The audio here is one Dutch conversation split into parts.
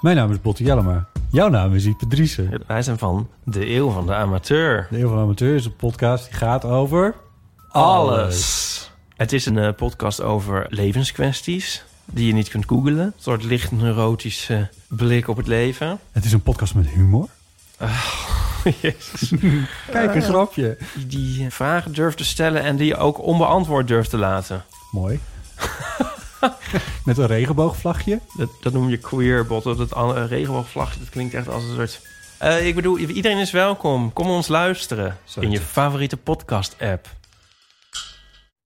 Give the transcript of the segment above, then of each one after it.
Mijn naam is Botte Jellema. Jouw naam is Ipe Driessen. Wij zijn van de Eeuw van de Amateur. De Eeuw van de Amateur is een podcast die gaat over... Alles. Het is een eh, podcast over levenskwesties die je niet kunt googlen. Een soort licht neurotische blik op het leven. Het is een podcast met humor. Jezus. Kijk, een grapje. Die, die vragen durft te stellen en die je ook onbeantwoord durft te laten. Mooi. met een regenboogvlagje. Dat, dat noem je queerbot. Dat het een regenboogvlagje, dat klinkt echt als een soort... Eh, ik bedoel, iedereen is welkom. Kom ons luisteren in je favoriete podcast-app.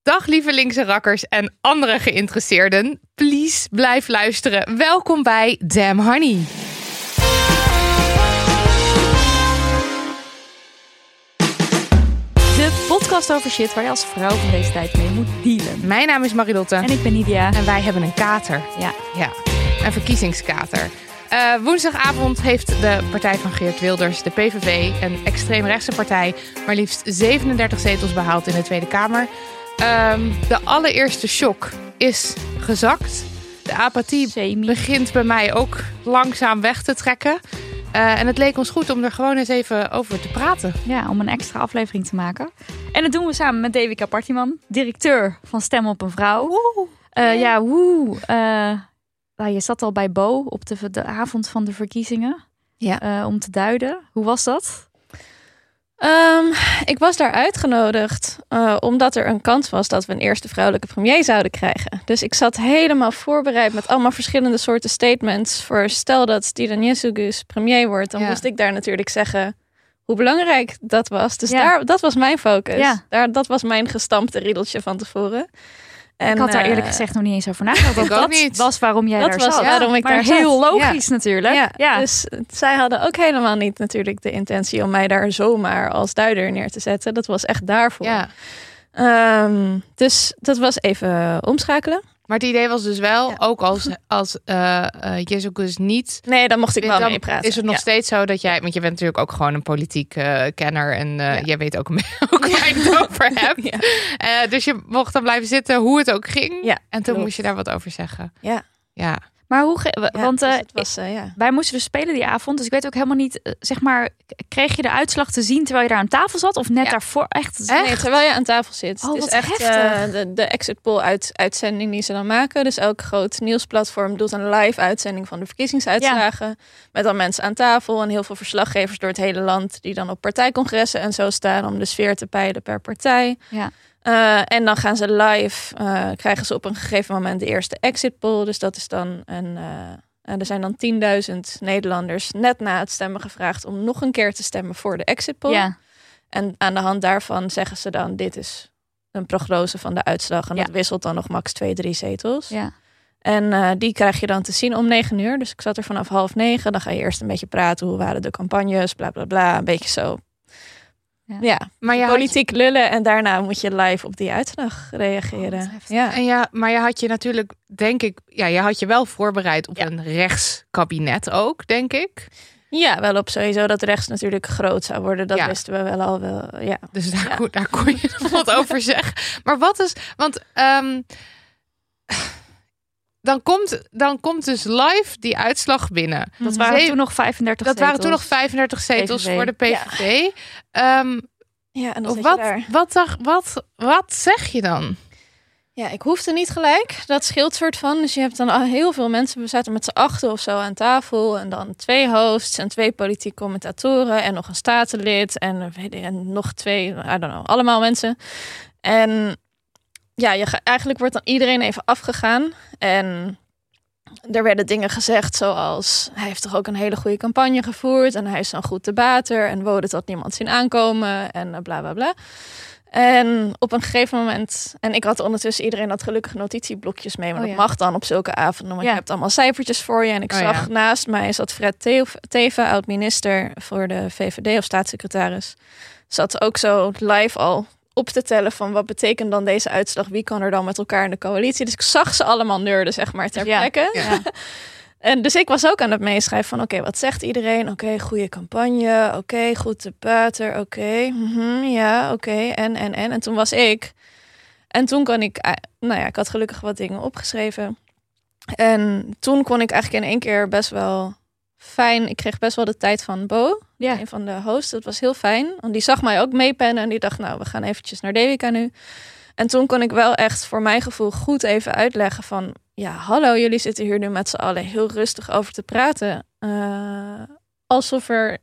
Dag lieve linkse rakkers en andere geïnteresseerden. Please blijf luisteren. Welkom bij Damn Honey. De podcast over shit waar je als vrouw van deze tijd mee moet dealen. Mijn naam is Marilotte En ik ben Nidia. en wij hebben een kater. Ja, Ja, een verkiezingskater. Eh, woensdagavond heeft de partij van Geert Wilders, de PVV, een extreemrechtse partij, maar liefst 37 zetels behaald in de Tweede Kamer. Ehm, de allereerste shock is gezakt. De apathie Semi. begint bij mij ook langzaam weg te trekken. Eh, en het leek ons goed om er gewoon eens even over te praten. ja, om een extra aflevering te maken. En dat doen we samen met Devika Partiman, directeur van Stem op een Vrouw. Eh, ja, woe. Eh, nou, je zat al bij Bo op de, de avond van de verkiezingen. Ja. Eh, om te duiden. Hoe was dat? Ehm, ik was daar uitgenodigd eh, omdat er een kans was dat we een eerste vrouwelijke premier zouden krijgen. Dus ik zat helemaal voorbereid met allemaal verschillende soorten statements. Voor stel dat Stilan Jesugus premier wordt, dan Ja. moest ik daar natuurlijk zeggen hoe belangrijk dat was. Dus Ja. daar, dat was mijn focus. Ja. Daar, dat was mijn gestampte riedeltje van tevoren. En, ik had daar eh, eerlijk gezegd nog niet eens over nagedacht. Dat ook niet. was waarom jij Dat daar was zat. waarom ik maar daar heel zat. logisch natuurlijk. Ja, dus zij hadden ook helemaal niet natuurlijk de intentie om mij daar zomaar als duider neer te zetten. Dat was echt daarvoor. Ja. Ehm, dus dat was even omschakelen. Maar het idee was dus wel, Ja. ook als, als eh eh Jezus niet Nee, dan mocht ik wel dan meepraten. Is het nog Ja. steeds zo dat jij, want je bent natuurlijk ook gewoon een politiek eh, kenner en Ja. jij weet ook, ook waar je het over hebt. Dus je mocht dan blijven zitten, hoe het ook ging. En toen klopt. moest je daar wat over zeggen. Ja. Ja. Maar hoe... ge- Ja, want dus eh, het was, eh, ja. wij moesten dus spelen die avond. Dus ik weet ook helemaal niet... eh, zeg maar, kreeg je de uitslag te zien terwijl je daar aan tafel zat? Of net daarvoor? Echt? Echt? Nee, terwijl je aan tafel zit. Oh, het is echt de, de exit poll uit, uitzending die ze dan maken. Dus elk groot nieuwsplatform doet een live uitzending van de verkiezingsuitslagen. Met dan mensen aan tafel en heel veel verslaggevers door het hele land. Die dan op partijcongressen en zo staan om de sfeer te peilen per partij. Ja. Eh, en dan gaan ze live, eh, krijgen ze op een gegeven moment de eerste exit poll. Dus dat is dan een. eh, en er zijn dan 10.000 Nederlanders net na het stemmen gevraagd om nog een keer te stemmen voor de exit poll. Ja. En aan de hand daarvan zeggen ze dan: dit is een prognose van de uitslag. En Ja. dat wisselt dan nog max 2, 3 zetels. Ja. En die krijg je dan te zien om 9 uur. Dus ik zat er vanaf half negen. Dan ga je eerst een beetje praten. Hoe waren de campagnes? Bla bla bla. Een beetje zo. Ja. Ja, Maar je politiek lullen. En daarna moet je live op die uitslag reageren. Oh, ja. en ja, maar je had je natuurlijk, denk ik, ja, je had je wel voorbereid op Ja. een rechtskabinet ook, denk ik. ja, wel op sowieso dat rechts natuurlijk groot zou worden. Dat Ja. wisten we wel al wel. Ja. Dus daar, Ja. kon, daar kon je nog wat over zeggen. Maar wat is, want ehm, dan, komt, dan komt dus live die uitslag binnen. Dat waren Zeven- toen nog 35 Dat waren toen nog zetels. 35 zetels PVV. voor de PVV. Ehm, ja, en dan wat, wat, wat, wat zeg je dan? Ja, ik hoefde niet gelijk. Dat scheelt soort van. Dus je hebt dan al heel veel mensen. We zaten met z'n achten of zo aan tafel. En dan twee hosts en twee politieke commentatoren. En nog een statenlid. En, weet ik, en nog twee, I don't know, allemaal mensen. En ja, je, ga- eigenlijk wordt dan iedereen even afgegaan. En er werden dingen gezegd zoals... hij heeft toch ook een hele goede campagne gevoerd... en hij is zo'n goed debater en woorden dat niemand zien aankomen en eh, bla bla bla. En op een gegeven moment... en ik had ondertussen... iedereen had gelukkig notitieblokjes mee... maar Oh, dat ja. mag dan op zulke avonden... want Ja. je hebt allemaal cijfertjes voor je. En ik Oh, zag ja. naast mij zat Fred Te- Teva, oud-minister... voor de VVD of staatssecretaris... zat ook zo live al op te tellen van wat betekent dan deze uitslag? Wie kan er dan met elkaar in de coalitie? Dus ik zag ze allemaal nerden, zeg maar, ter Ja. plekke. Ja. En dus ik was ook aan het meeschrijven van oké, wat zegt iedereen? Oké, goede campagne. Oké, goed debater. Oké, mhm, ja, oké. En, en, en. En toen was ik. En toen kon ik, eh, nou ja, ik had gelukkig wat dingen opgeschreven. En toen kon ik eigenlijk in één keer best wel fijn. Ik kreeg best wel de tijd van Bo, Ja. een van de hosts. Dat was heel fijn. Want die zag mij ook meepennen en die dacht, nou, we gaan eventjes naar Devika nu. En toen kon ik wel echt voor mijn gevoel goed even uitleggen van... Ja, hallo, jullie zitten hier nu met z'n allen heel rustig over te praten. Eh, alsof, er,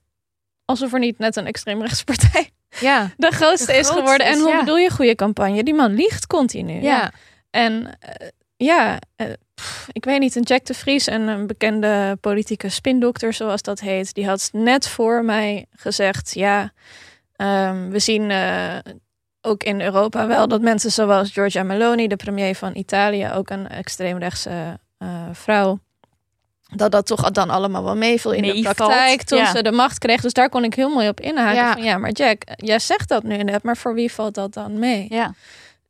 alsof er niet net een extreemrechtspartij Ja. de grootste De is grootste geworden. En hoe ja. bedoel je goede campagne? Die man liegt continu. Ja. En eh, ja, eh, pff, ik weet niet, een Jack de Vries, en een bekende politieke spindokter zoals dat heet, die had net voor mij gezegd, ja, ehm, we zien eh, ook in Europa wel dat mensen zoals Giorgia Meloni, de premier van Italië, ook een extreemrechtse eh, vrouw, dat dat toch dan allemaal wel meeviel in de praktijk toen ja. ze de macht kreeg. Dus daar kon ik heel mooi op inhaken. Ja. Van, ja, maar Jack, jij zegt dat nu net, maar voor wie valt dat dan mee? Ja.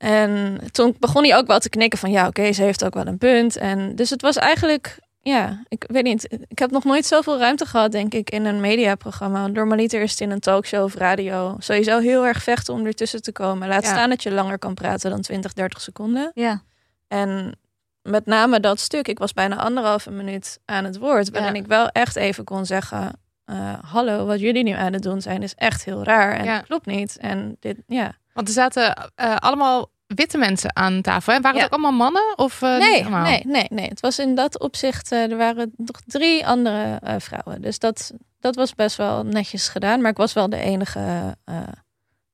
En toen begon hij ook wel te knikken van ja, oké, ze heeft ook wel een punt. En dus het was eigenlijk, ja, ik weet niet, ik heb nog nooit zoveel ruimte gehad, denk ik, in een mediaprogramma. Normaliter is het in een talkshow of radio sowieso heel erg vechten om ertussen te komen. Laat Ja. staan dat je langer kan praten dan 20, 30 seconden. Ja. En met name dat stuk, ik was bijna anderhalve minuut aan het woord, waarin Ja. ik wel echt even kon zeggen. eh, hallo, wat jullie nu aan het doen zijn, is echt heel raar en Ja. klopt niet. En dit, ja. Want er zaten eh, allemaal witte mensen aan tafel. Hè? Waren Ja. het ook allemaal mannen? Of, eh, Nee, allemaal? nee, nee, nee. Het was in dat opzicht, eh, er waren nog drie andere vrouwen. Dus dat, dat was best wel netjes gedaan. Maar ik was wel de enige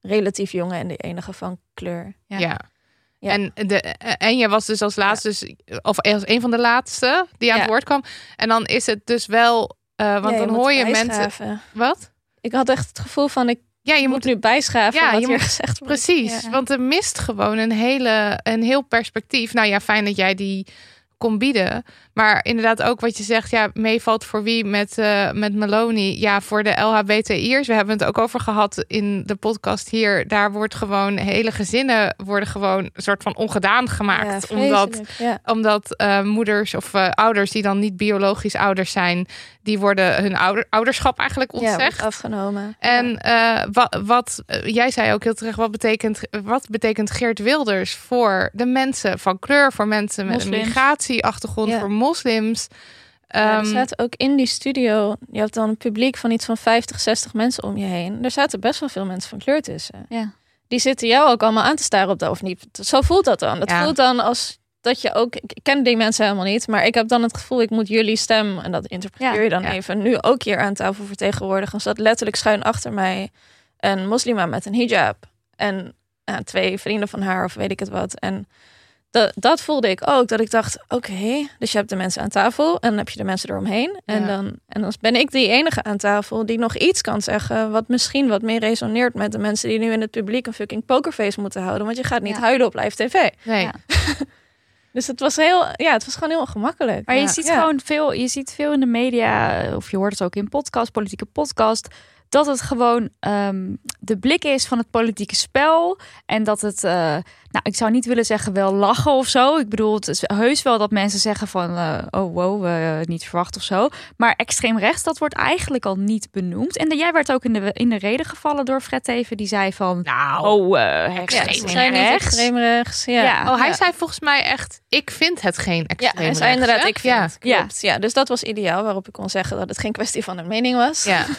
relatief jonge en de enige van kleur. Ja. Ja. Ja. En, de, en je was dus als laatste, dus, of als een van de laatste die aan het woord kwam. En dan is het dus wel, want dan hoor je mensen. Wat? Ik had echt het gevoel van, ik Ja, je moet, moet nu bijschaven Ja, wat je hier moet- gezegd wordt. Precies, Ja. want er mist gewoon een, hele, een heel perspectief. Nou ja, fijn dat jij die kon bieden. Maar inderdaad ook wat je zegt, ja, meevalt voor wie met, eh, met Meloni. Ja, voor de LHBTI'ers. We hebben het ook over gehad in de podcast hier. Daar wordt gewoon, hele gezinnen worden gewoon een soort van ongedaan Ja, gemaakt. omdat. Ja. omdat eh, moeders of eh, ouders die dan niet biologisch ouders zijn, die worden hun ouder, ouderschap eigenlijk Ja, ontzegd. afgenomen. En wat, wat jij zei ook heel terecht, wat betekent, wat betekent Geert Wilders voor de mensen van kleur, voor mensen met een migratieachtergrond, Ja. voor moslims? Ja, er Ehm, zaten ook in die studio, je hebt dan een publiek van iets van 50, 60 mensen om je heen. Er zaten best wel veel mensen van kleur tussen. Ja. Die zitten jou ook allemaal aan te staren op dat of niet. Zo voelt dat dan. Dat Ja. voelt dan als dat je ook, ik ken die mensen helemaal niet, maar ik heb dan het gevoel, ik moet jullie stem, en dat interpreteer Ja, je dan even, nu ook hier aan tafel vertegenwoordigen. Er zat letterlijk schuin achter mij een moslima met een hijab. En ja, twee vrienden van haar, of weet ik het wat. En dat, dat voelde ik ook. Dat ik dacht, oké, dus je hebt de mensen aan tafel en dan heb je de mensen eromheen. En, Ja. dan, en dan ben ik die enige aan tafel die nog iets kan zeggen... wat misschien wat meer resoneert met de mensen die nu in het publiek... een fucking pokerface moeten houden. Want je gaat niet Ja. huilen op live tv. nee. Ja. Dus het was heel, ja, het was gewoon heel gemakkelijk. Maar je Ja. ziet Ja. gewoon veel, je ziet veel in de media, of je hoort het ook in podcast, politieke podcast, dat het gewoon ehm, de blik is van het politieke spel. En dat het, eh, nou, ik zou niet willen zeggen wel lachen of zo. Ik bedoel, het is heus wel dat mensen zeggen van, eh, oh wow, eh, niet verwacht of zo. Maar extreem rechts, dat wordt eigenlijk al niet benoemd. En de, jij werd ook in de, in de reden gevallen door Fred Teven, die zei van, Nou, oh, eh Ja, extreem ze zijn niet rechts. extreem rechts. Ja. Ja. oh, hij Ja. zei volgens mij echt, ik vind het geen Ja, extreem hij zei rechts, inderdaad, hè? ik vind Ja. het. Klopt. Ja. dus dat was ideaal waarop ik kon zeggen dat het geen kwestie van een mening was. Ja.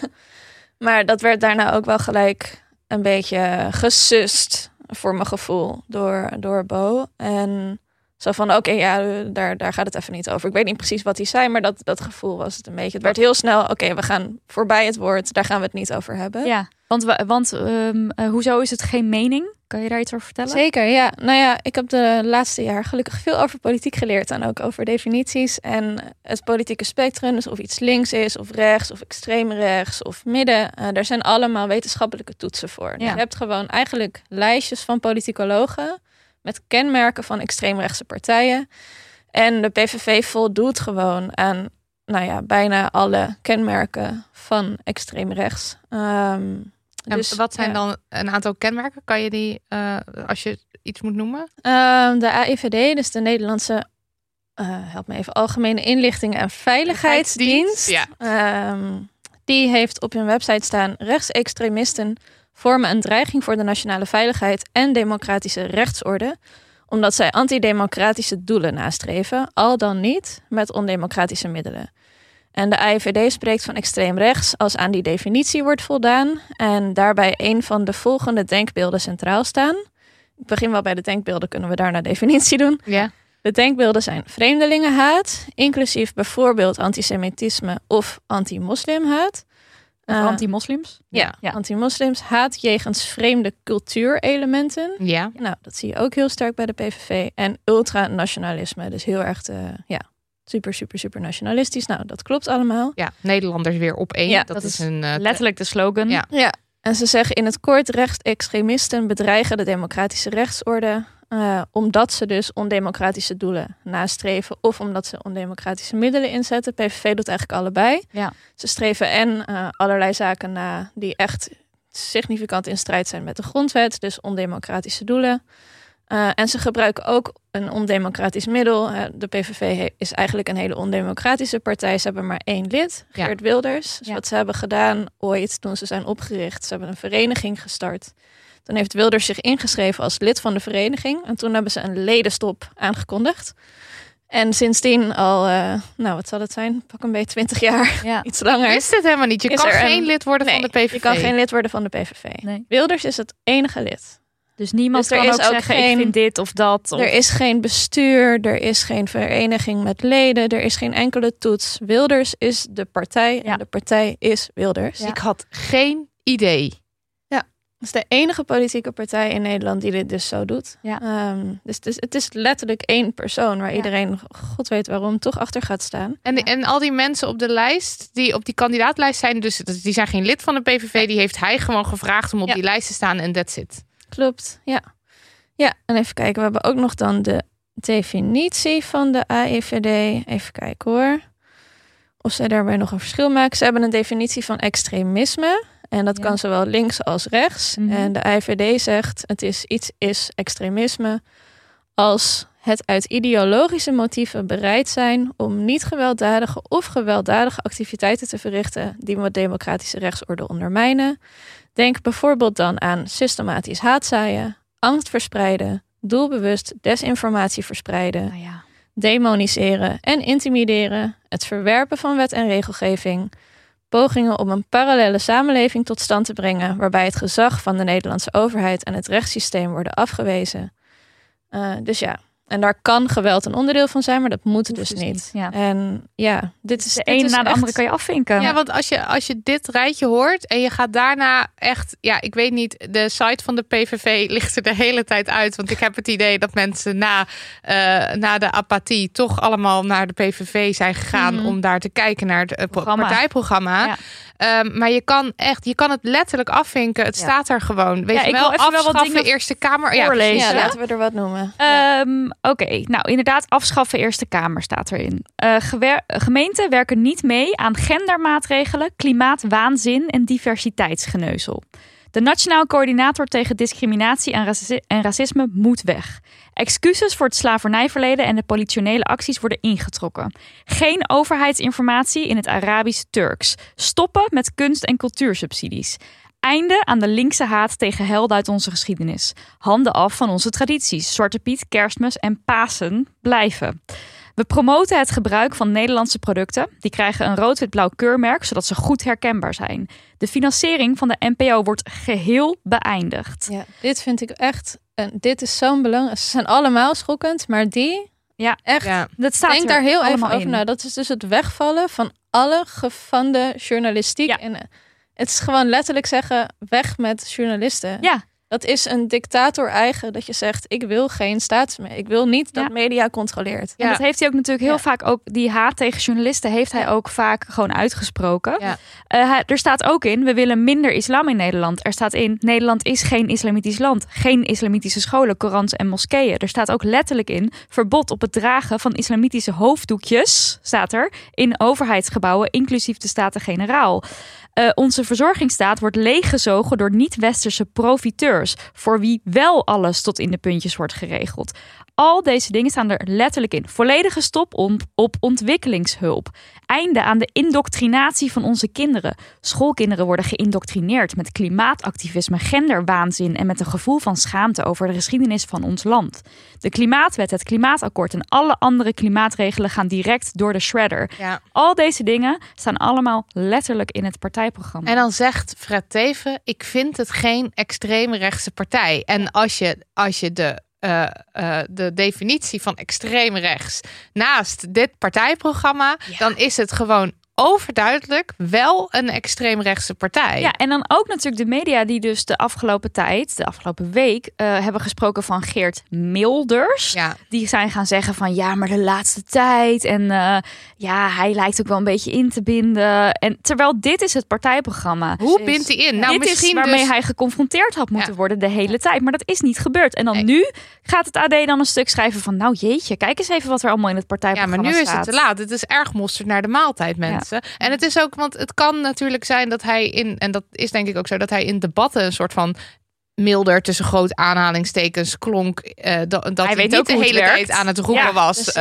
Maar dat werd daarna ook wel gelijk een beetje gesust voor mijn gevoel door, door Bo. En Zo van, oké, ja, daar, daar gaat het even niet over. Ik weet niet precies wat hij zei, maar dat, dat gevoel was het een beetje. Het werd heel snel, oké, we gaan voorbij het woord. Daar gaan we het niet over hebben. Ja, want, want ehm, eh, hoezo is het geen mening? Kan je daar iets over vertellen? Zeker, ja. Nou ja, ik heb de laatste jaar gelukkig veel over politiek geleerd en ook over definities en het politieke spectrum. Dus of iets links is, of rechts, of extreem rechts, of midden. eh, daar zijn allemaal wetenschappelijke toetsen voor. Dus je hebt gewoon eigenlijk lijstjes van politicologen met kenmerken van extreemrechtse partijen. En de PVV voldoet gewoon aan, nou ja, bijna alle kenmerken van extreem rechts. En dus, wat zijn ja. dan een aantal kenmerken? Kan je die, eh, als je iets moet noemen? Ehm, de AIVD, dus de Nederlandse, eh, help me even, Algemene Inlichting en Veiligheidsdienst. Ja. Ehm, die heeft op hun website staan: rechtsextremisten vormen een dreiging voor de nationale veiligheid en democratische rechtsorde, omdat zij antidemocratische doelen nastreven, al dan niet met ondemocratische middelen. En de AIVD spreekt van extreem rechts als aan die definitie wordt voldaan en daarbij een van de volgende denkbeelden centraal staan. Ik begin wel bij de denkbeelden, kunnen we daarna definitie doen. Ja. De denkbeelden zijn vreemdelingenhaat, inclusief bijvoorbeeld antisemitisme of anti-moslimhaat. Of Eh, anti-moslims? ja, Ja. anti-moslims, haat jegens vreemde cultuurelementen. Ja. Nou, dat zie je ook heel sterk bij de PVV. En ultranationalisme, dus heel erg, de, ja, super, super, super nationalistisch. Nou, dat klopt allemaal. ja, Nederlanders weer op één. Ja, dat, dat is is een... eh, Letterlijk de slogan. Ja. Ja, en ze zeggen in het kort rechtsextremisten bedreigen de democratische rechtsorde. eh, omdat ze dus ondemocratische doelen nastreven. Of omdat ze ondemocratische middelen inzetten. PVV doet eigenlijk allebei. Ja. Ze streven en eh, allerlei zaken na die echt significant in strijd zijn met de grondwet. Dus ondemocratische doelen. Eh, en ze gebruiken ook een ondemocratisch middel. Eh, de PVV is eigenlijk een hele ondemocratische partij. Ze hebben maar één lid, Ja. Geert Wilders. Dus Ja. wat ze hebben gedaan ooit toen ze zijn opgericht. Ze hebben een vereniging gestart. Toen heeft Wilders zich ingeschreven als lid van de vereniging. En toen hebben ze een ledenstop aangekondigd. En sindsdien al, eh, nou wat zal het zijn? Pak een beetje 20 jaar, Ja. iets langer. wist het helemaal niet. Je Is kan geen een- lid worden van de PVV. Je kan geen lid worden van de PVV. Nee. Wilders is het enige lid. Dus niemand Dus er kan ook ook zeggen, geen- ik vind dit of dat. Of... Er is geen bestuur, er is geen vereniging met leden, er is geen enkele toets. Wilders is de partij en Ja. de partij is Wilders. Ja. Ik had geen idee. Het is de enige politieke partij in Nederland die dit dus zo doet. Ja. Ehm, dus het is, het is letterlijk één persoon waar Ja. iedereen, god weet waarom, toch achter gaat staan. En, en al die mensen op de lijst, die op die kandidaatlijst zijn, dus die zijn geen lid van de PVV, die heeft hij gewoon gevraagd om op Ja. die lijst te staan en that's it. Klopt, ja. Ja, en even kijken, we hebben ook nog dan de definitie van de AIVD. Even kijken hoor. Of zij daarbij nog een verschil maken. Ze hebben een definitie van extremisme. En dat Ja. kan zowel links als rechts. Mhm. En de AIVD zegt, het is iets is extremisme als het uit ideologische motieven bereid zijn om niet gewelddadige of gewelddadige activiteiten te verrichten die de democratische rechtsorde ondermijnen. Denk bijvoorbeeld dan aan systematisch haatzaaien, angst verspreiden, doelbewust desinformatie verspreiden, Nou ja. demoniseren en intimideren, het verwerpen van wet en regelgeving, pogingen om een parallele samenleving tot stand te brengen waarbij het gezag van de Nederlandse overheid en het rechtssysteem worden afgewezen. Eh, dus ja, en daar kan geweld een onderdeel van zijn, maar dat moet Hoeft dus, dus niet. niet, ja. En ja, dit is De dit een is na de echt- andere kan je afvinken. Ja, want als je, als je dit rijtje hoort en je gaat daarna echt, ja, ik weet niet, de site van de PVV ligt er de hele tijd uit. Want ik heb het idee dat mensen na, eh, na de apathie toch allemaal naar de PVV zijn gegaan Mhm. om daar te kijken naar het eh, pro- Programma. partijprogramma. Ja. Ehm, maar je kan echt, je kan het letterlijk afvinken. Het Ja. staat er gewoon. Weet Ja, je ik wel, wil even wel wat afschaffen dingen Eerste Kamer. Ja, voorlezen. Ja, Ja. laten we er wat noemen. Ja. Ehm, Oké, nou inderdaad, afschaffen Eerste Kamer staat erin. Eh, gemeenten werken niet mee aan gendermaatregelen, klimaatwaanzin en diversiteitsgeneuzel. De Nationaal Coördinator tegen Discriminatie en, raci- en Racisme moet weg. Excuses voor het slavernijverleden en de politionele acties worden ingetrokken. Geen overheidsinformatie in het Arabisch-Turks. Stoppen met kunst- en cultuursubsidies. Einde aan de linkse haat tegen helden uit onze geschiedenis. Handen af van onze tradities. Zwarte Piet, Kerstmis en Pasen blijven. We promoten het gebruik van Nederlandse producten. Die krijgen een rood-wit-blauw keurmerk, zodat ze goed herkenbaar zijn. De financiering van de NPO wordt geheel beëindigd. Ja, dit vind ik echt. En dit is zo'n belangrijk. Ze zijn allemaal schokkend, maar die. Ja, echt. Ja. Dat staat Denk er daar heel even allemaal over in. na. Dat is dus het wegvallen van alle gefande journalistiek. Ja. En het is gewoon letterlijk zeggen: weg met journalisten. Ja, Dat is een dictator eigen dat je zegt: ik wil geen staatsmedia. Ik wil niet dat Ja. media controleert. En Ja. dat heeft hij ook natuurlijk heel Ja. vaak ook, die haat tegen journalisten heeft hij ook vaak gewoon uitgesproken. Ja. Eh, hij- er staat ook in, we willen minder islam in Nederland. Er staat in, Nederland is geen islamitisch land. Geen islamitische scholen, korans en moskeeën. Er staat ook letterlijk in, verbod op het dragen van islamitische hoofddoekjes, staat er, in overheidsgebouwen, inclusief de Staten-Generaal. Eh, onze verzorgingsstaat wordt leeggezogen door niet-westerse profiteurs, voor wie wel alles tot in de puntjes wordt geregeld. Al deze dingen staan er letterlijk in. Volledige stop op, op ontwikkelingshulp. Einde aan de indoctrinatie van onze kinderen. Schoolkinderen worden geïndoctrineerd met klimaatactivisme, genderwaanzin en met een gevoel van schaamte over de geschiedenis van ons land. De klimaatwet, het klimaatakkoord en alle andere klimaatregelen gaan direct door de shredder. Ja. Al deze dingen staan allemaal letterlijk in het partijprogramma. En dan zegt Fred Teven, ik vind het geen extreemrechtse partij. En als je, als je de, eh, eh, de definitie van extreem rechts naast dit partijprogramma, dan is het gewoon overduidelijk wel een extreemrechtse partij. Ja, en dan ook natuurlijk de media die dus de afgelopen tijd, de afgelopen week, eh, hebben gesproken van Geert Milders. Ja. Die zijn gaan zeggen van ja, maar de laatste tijd. En eh, ja, hij lijkt ook wel een beetje in te binden. En terwijl dit is het partijprogramma. Hoe bindt hij in? Nou, dit misschien is waarmee dus... hij geconfronteerd had moeten Ja. worden de hele tijd. Maar dat is niet gebeurd. En dan Nee. nu gaat het AD dan een stuk schrijven van... nou jeetje, kijk eens even wat er allemaal in het Ja, partijprogramma maar nu is staat. het te laat. Het is erg mosterd naar de maaltijd, mensen. En het is ook, want het kan natuurlijk zijn dat hij in, en dat is denk ik ook zo, dat hij in debatten een soort van milder tussen groot aanhalingstekens klonk. eh, dat dat hij, weet niet ook de het hele werkt. tijd aan het roepen Ja, was. precies,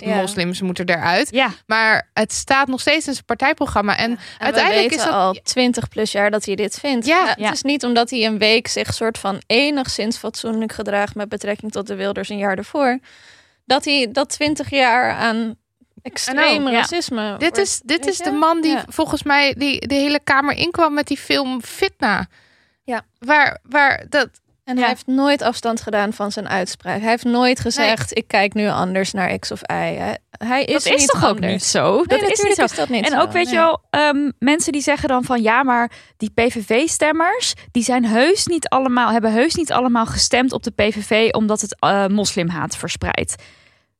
ehm, ja. Moslims moeten eruit. Ja, Maar het staat nog steeds in zijn partijprogramma. En, En uiteindelijk is dat. al 20 plus jaar dat hij dit vindt. Ja. het Ja. is niet omdat hij een week zich soort van enigszins fatsoenlijk gedraagt met betrekking tot de Wilders een jaar ervoor, dat hij dat 20 jaar aan extreem ja. racisme. Dit is, dit is de man die Ja. volgens mij die de hele kamer inkwam met die film Fitna. Ja. Waar, waar dat. En hij heeft nooit afstand gedaan van zijn uitspraak. Hij heeft nooit gezegd: ik kijk nu anders naar X of Y. Hij, hij is, dat is niet toch ook niet zo? dat is niet natuurlijk zo. is dat niet En zo, ook, weet nee. je wel, ehm, mensen die zeggen dan van ja, maar die PVV-stemmers, die zijn heus niet allemaal, hebben heus niet allemaal gestemd op de PVV omdat het eh, moslimhaat verspreidt.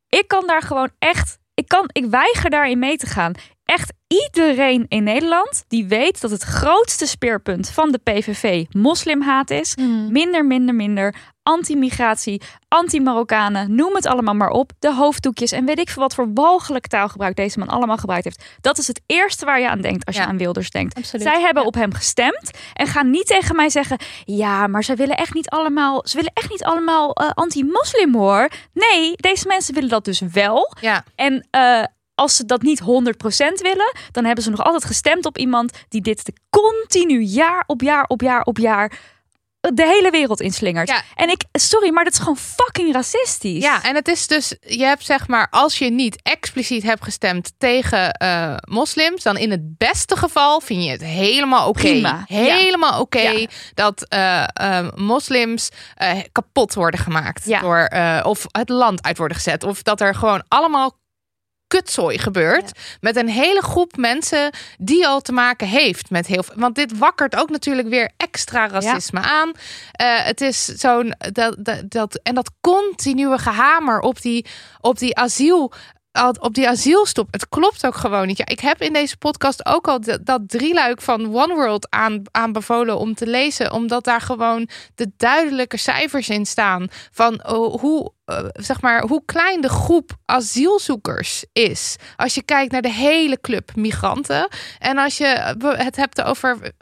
Ik kan daar gewoon echt, ik, kan, ik weiger daarin mee te gaan. Echt iedereen in Nederland die weet dat het grootste speerpunt van de PVV moslimhaat is. Mhm. Minder, minder, minder. Anti-migratie, anti-Marokkanen, noem het allemaal maar op. De hoofddoekjes en weet ik veel wat voor walgelijk taalgebruik deze man allemaal gebruikt heeft. Dat is het eerste waar je aan denkt als je aan Wilders denkt. Absoluut. Zij hebben Ja. op hem gestemd en gaan niet tegen mij zeggen: ja, maar zij willen echt niet allemaal, ze willen echt niet allemaal eh, anti-moslim hoor. Nee, deze mensen willen dat dus wel. Ja. En eh, als ze dat niet 100% willen, dan hebben ze nog altijd gestemd op iemand die dit continu jaar op jaar op jaar op jaar de hele wereld inslingert. Ja. En ik, sorry, maar dat is gewoon fucking racistisch. Ja, en het is dus, je hebt zeg maar, als je niet expliciet hebt gestemd tegen eh, moslims, dan in het beste geval vind je het helemaal oké. Ja. Helemaal oké Ja. dat eh, eh, moslims kapot worden gemaakt. Ja. Door, of het land uit worden gezet. Of dat er gewoon allemaal kutzooi gebeurt. Met een hele groep mensen die al te maken heeft met heel veel. Want dit wakkert ook natuurlijk weer extra racisme aan. Eh, het is zo'n. Dat, dat, dat, en dat continue gehamer op die, op die asiel. Op die asielstop. Het klopt ook gewoon niet. Ja, ik heb in deze podcast ook al dat, dat drieluik van One World aan, aanbevolen om te lezen. Omdat daar gewoon de duidelijke cijfers in staan. Van oh, hoe, eh, zeg maar, hoe klein de groep asielzoekers is. Als je kijkt naar de hele club migranten. En als je het hebt over.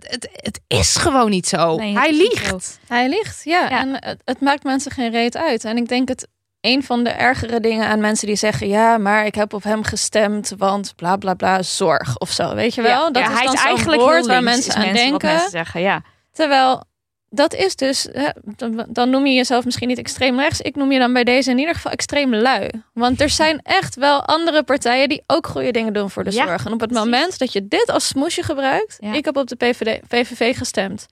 Het, het is gewoon niet zo. Nee, Hij liegt. Hij ligt, ja. Ja. En het, het maakt mensen geen reet uit. En ik denk het een van de ergere dingen aan mensen die zeggen: ja, maar ik heb op hem gestemd, want bla bla bla, zorg of zo. Weet je wel? Ja, dat ja, is hij dan is eigenlijk woord waar mensen aan mensen, denken. mensen zeggen, ja. Terwijl dat is dus, hè, dan, dan noem je jezelf misschien niet extreem rechts. Ik noem je dan bij deze in ieder geval extreem lui. Want er zijn echt wel andere partijen die ook goede dingen doen voor de Ja, zorg. En op het precies. moment dat je dit als smoesje gebruikt, ik heb op de PVD, PVV gestemd.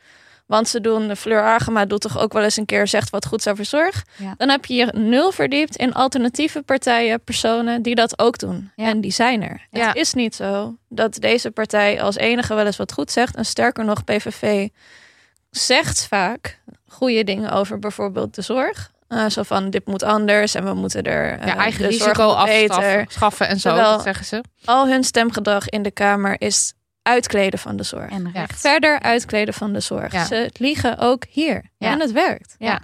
Want ze doen, Fleur Agema doet toch ook wel eens een keer zegt wat goed over zorg. Ja. Dan heb je je nul verdiept in alternatieve partijen, personen die dat ook doen. Ja. En die zijn er. Ja. Het is niet zo dat deze partij als enige wel eens wat goed zegt. En sterker nog, PVV zegt vaak goede dingen over bijvoorbeeld de zorg. Eh, zo van, dit moet anders en we moeten er eh, Ja, eigen risico afschaffen schaffen en zo, Terwijl- dat zeggen ze. Al hun stemgedrag in de Kamer is uitkleden van de zorg. En Ja. rechts. Verder uitkleden van de zorg. Ze liegen ook hier. En het werkt. Ja,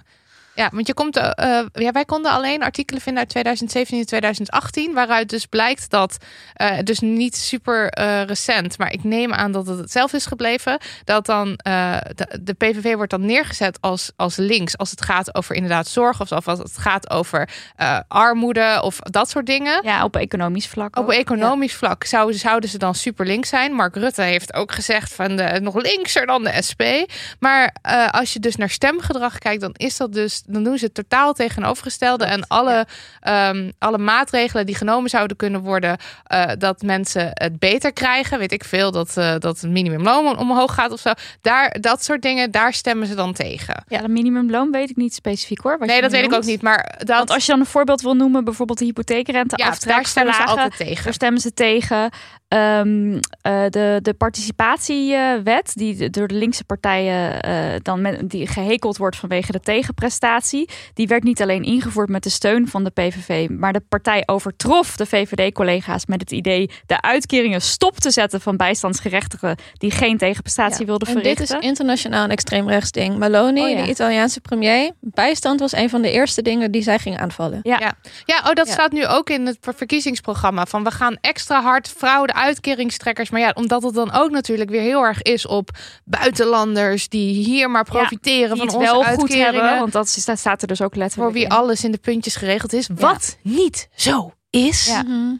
want je komt, eh, eh, ja, wij konden alleen artikelen vinden uit 2017 en 2018, waaruit dus blijkt dat, eh, dus niet super recent, maar ik neem aan dat het hetzelfde is gebleven, dat dan de, de PVV wordt dan neergezet als, als links als het gaat over inderdaad zorg of, als het gaat over armoede of dat soort dingen. Ja, op economisch vlak. Op economisch vlak zouden, zouden ze dan super links zijn. Mark Rutte heeft ook gezegd van de, nog linkser dan de SP. Maar als je dus naar stemgedrag kijkt, dan is dat dus dan doen ze het totaal tegenovergestelde. En alle, ehm, alle maatregelen die genomen zouden kunnen worden, eh, dat mensen het beter krijgen. Weet ik veel, dat, eh, dat het minimumloon omhoog gaat of zo. Daar, dat soort dingen, daar stemmen ze dan tegen. Ja, het minimumloon weet ik niet specifiek hoor. nee, dat weet ik ook niet. Maar dat, Want als je dan een voorbeeld wil noemen, bijvoorbeeld de hypotheekrente ja, aftrek daar stemmen ze altijd tegen. Daar stemmen ze tegen. Ehm, eh, de, de participatiewet, die door de linkse partijen eh, dan met, die gehekeld wordt vanwege de tegenprestatie, die werd niet alleen ingevoerd met de steun van de PVV, maar de partij overtrof de VVD-collega's met het idee de uitkeringen stop te zetten van bijstandsgerechtigden die geen tegenprestatie Ja. wilden En dit verrichten. is internationaal een extreemrechts ding. Maloney, Oh, ja. de Italiaanse premier, bijstand was een van de eerste dingen die zij ging aanvallen. Ja, oh, dat Ja. staat nu ook in het verkiezingsprogramma. Van we gaan extra hard fraude, uitkeringstrekkers. Maar ja, omdat het dan ook natuurlijk weer heel erg is op buitenlanders die hier maar profiteren die van het onze wel uitkeringen. goed hebben, want dat staat er dus ook voor letterlijk wie in. alles in de puntjes geregeld is. Wat niet zo is. Ja. Mhm.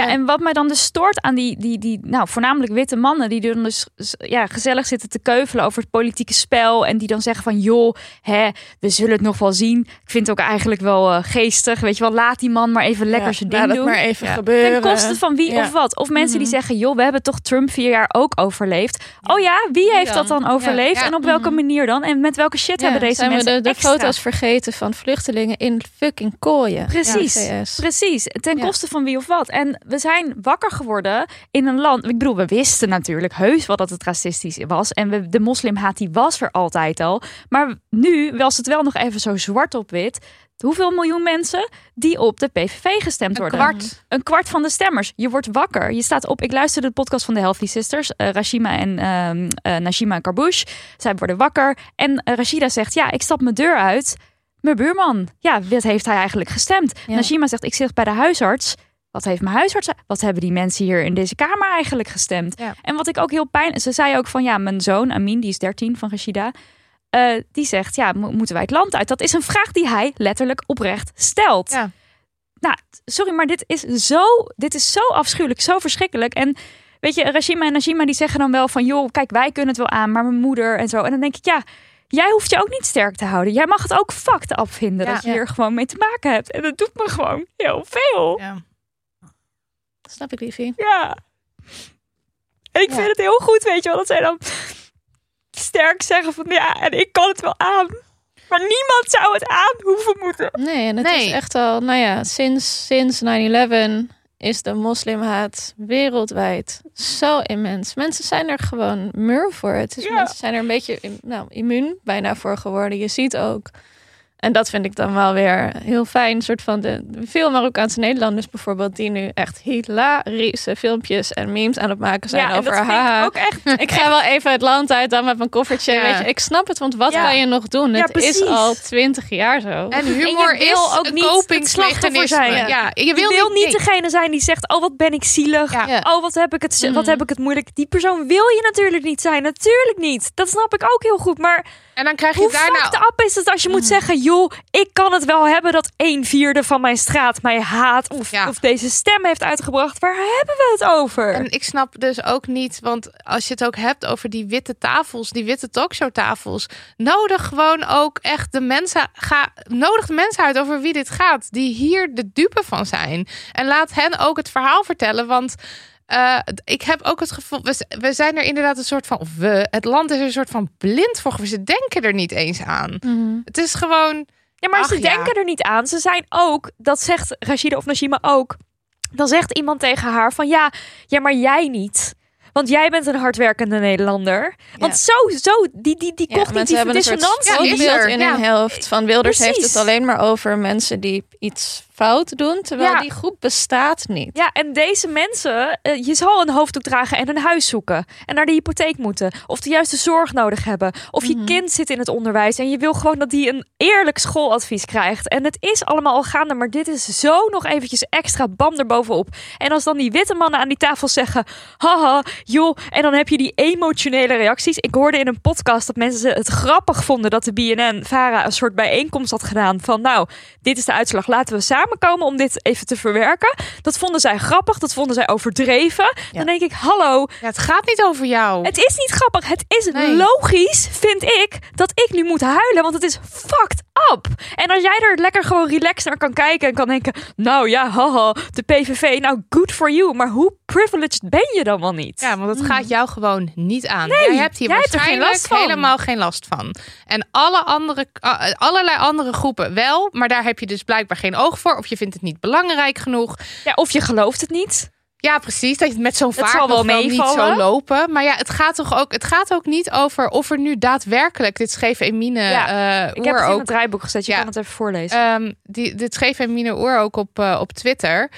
Ja, en wat mij dan dus stoort aan die, die, die nou, voornamelijk witte mannen, die dan dus ja, gezellig zitten te keuvelen over het politieke spel. En die dan zeggen van, joh, hè, we zullen het nog wel zien. Ik vind het ook eigenlijk wel eh, geestig. Weet je wel, laat die man maar even lekker Ja, zijn laat ding het doen. maar even Ja. gebeuren. Ten koste van wie Ja. of wat. Of mensen die Mhm. zeggen, joh, we hebben toch Trump vier jaar ook overleefd. Oh ja, wie heeft dat dan? overleefd? Ja. En op welke Mhm. manier dan? En met welke shit Ja, hebben deze zijn we mensen de, de foto's vergeten van vluchtelingen in fucking kooien. Precies. Precies, ten Ja. koste van wie of wat. En we zijn wakker geworden in een land. Ik bedoel, we wisten natuurlijk heus wel dat het racistisch was. En we, de moslimhaat die was er altijd al. Maar nu was het wel nog even zo zwart op wit. Hoeveel miljoen mensen die op de PVV gestemd Een worden? kwart. Een kwart van de stemmers. Je wordt wakker. Je staat op. Ik luisterde de podcast van de Healthy Sisters. eh, Rashima en ehm eh, Nashima Karbouche. Zij worden wakker. En eh, Rashida zegt: Ja, ik stap mijn deur uit. Mijn buurman. Ja, wat heeft hij eigenlijk gestemd? Ja. Nashima zegt: Ik zit bij de huisarts. Wat heeft mijn huisarts? Wat hebben die mensen hier in deze kamer eigenlijk gestemd? Ja. En wat ik ook heel pijn. Ze zei ook van ja, mijn zoon Amin, die is 13 van Rashida. eh, die zegt ja, mo- moeten wij het land uit? Dat is een vraag die hij letterlijk oprecht stelt. Ja. Nou, sorry, maar dit is zo, dit is zo afschuwelijk, zo verschrikkelijk. En weet je, Rashima en Najima die zeggen dan wel van joh, kijk, wij kunnen het wel aan, maar mijn moeder en zo. En dan denk ik ja. Jij hoeft je ook niet sterk te houden. Jij mag het ook fucked afvinden Ja. dat je hier gewoon mee te maken hebt. En dat doet me gewoon heel veel. Ja. Snap ik, liefie. Ja. En ik Ja. vind het heel goed, weet je wel, dat zij dan sterk zeggen van ja, en ik kan het wel aan. Maar niemand zou het aan hoeven moeten. Nee, en het Nee. is echt al, nou ja, sinds, sinds 9-11 is de moslimhaat wereldwijd zo immens. Mensen zijn er gewoon mur voor. Het is, Ja. Mensen zijn er een beetje nou, immuun bijna voor geworden. Je ziet ook. En dat vind ik dan wel weer heel fijn. Een soort van de, veel Marokkaanse Nederlanders bijvoorbeeld, die nu echt hilarische filmpjes en memes aan het maken zijn ja, en over dat vind haha. ik ook echt. Ik ga wel even het land uit dan met mijn koffertje. Ja. Weet je, ik snap het, want wat Ja. kan je nog doen? Ja, Het is al twintig jaar zo. En humor En je wil is ook niet het kopingsmechanisme. slachtoffer zijn. Ja. Ja. je Je wil, niet degene zijn die zegt, oh wat ben ik zielig. Ja. Ja. Oh wat heb, ik het, wat Mhm. heb ik het moeilijk. Die persoon wil je natuurlijk niet zijn. Natuurlijk niet. Dat snap ik ook heel goed. Maar En dan krijg je Hoe daarna... fucked up is het als je moet Mm. zeggen... joh, ik kan het wel hebben dat een vierde van mijn straat mij haat... of, Ja. of deze stem heeft uitgebracht. Waar hebben we het over? En ik snap dus ook niet, want als je het ook hebt over die witte tafels, die witte talkshowtafels, nodig gewoon ook echt de mensen, ga, nodig de mensen uit over wie dit gaat, die hier de dupe van zijn. En laat hen ook het verhaal vertellen, want eh, ik heb ook het gevoel, we, we zijn er inderdaad een soort van, of we, het land is er een soort van blind voor. Ze denken er niet eens aan. Het is gewoon, Ja, maar Ach, ze ja. denken er niet aan. Ze zijn ook, dat zegt Rashida of Najima ook. Dan zegt iemand tegen haar van ja, ja, maar jij niet. Want jij bent een hardwerkende Nederlander. Want zo, zo, die, die, die Ja, mensen cognitieve hebben een soort dissonantie. Ja, die is beeld in Ja. hun hoofd van Wilders heeft het alleen maar over mensen die iets fout doen, terwijl Ja. die groep bestaat niet. Ja, en deze mensen, eh, je zal een hoofddoek dragen en een huis zoeken. En naar de hypotheek moeten. Of de juiste zorg nodig hebben. Of je kind zit in het onderwijs en je wil gewoon dat die een eerlijk schooladvies krijgt. En het is allemaal al gaande, maar dit is zo nog eventjes extra bam erbovenop. En als dan die witte mannen aan die tafel zeggen, haha, joh. En dan heb je die emotionele reacties. Ik hoorde in een podcast dat mensen het grappig vonden dat de BNN-Vara een soort bijeenkomst had gedaan. Van nou, dit is de uitslag, laten we samenkomen om dit even te verwerken. Dat vonden zij grappig, dat vonden zij overdreven. Dan denk ik, hallo, ja, het gaat niet over jou. het is niet grappig. Het is Nee. logisch, vind ik, dat ik nu moet huilen. Want het is fucked up. En als jij er lekker gewoon relaxed naar kan kijken en kan denken... Nou ja, haha, de PVV, nou good for you. Maar hoe privileged ben je dan wel niet? Ja, want het gaat jou gewoon niet aan. jij hebt hier jij hebt er geen waarschijnlijk last van. helemaal geen last van. En alle andere, uh, allerlei andere groepen wel, maar daar heb je dus blijkbaar geen oog voor. Of je vindt het niet belangrijk genoeg. Ja, of je gelooft het niet. Ja, precies. Dat je het met zo'n vaart zal wel niet zo lopen. Maar ja, het gaat toch ook. Het gaat ook niet over of er nu daadwerkelijk. Dit schreef Emine Ja, eh Ik heb Oer het in het draaiboek gezet. Je Ja. kan het even voorlezen. Ehm, die, dit schreef Emine Oer ook op, eh, op Twitter.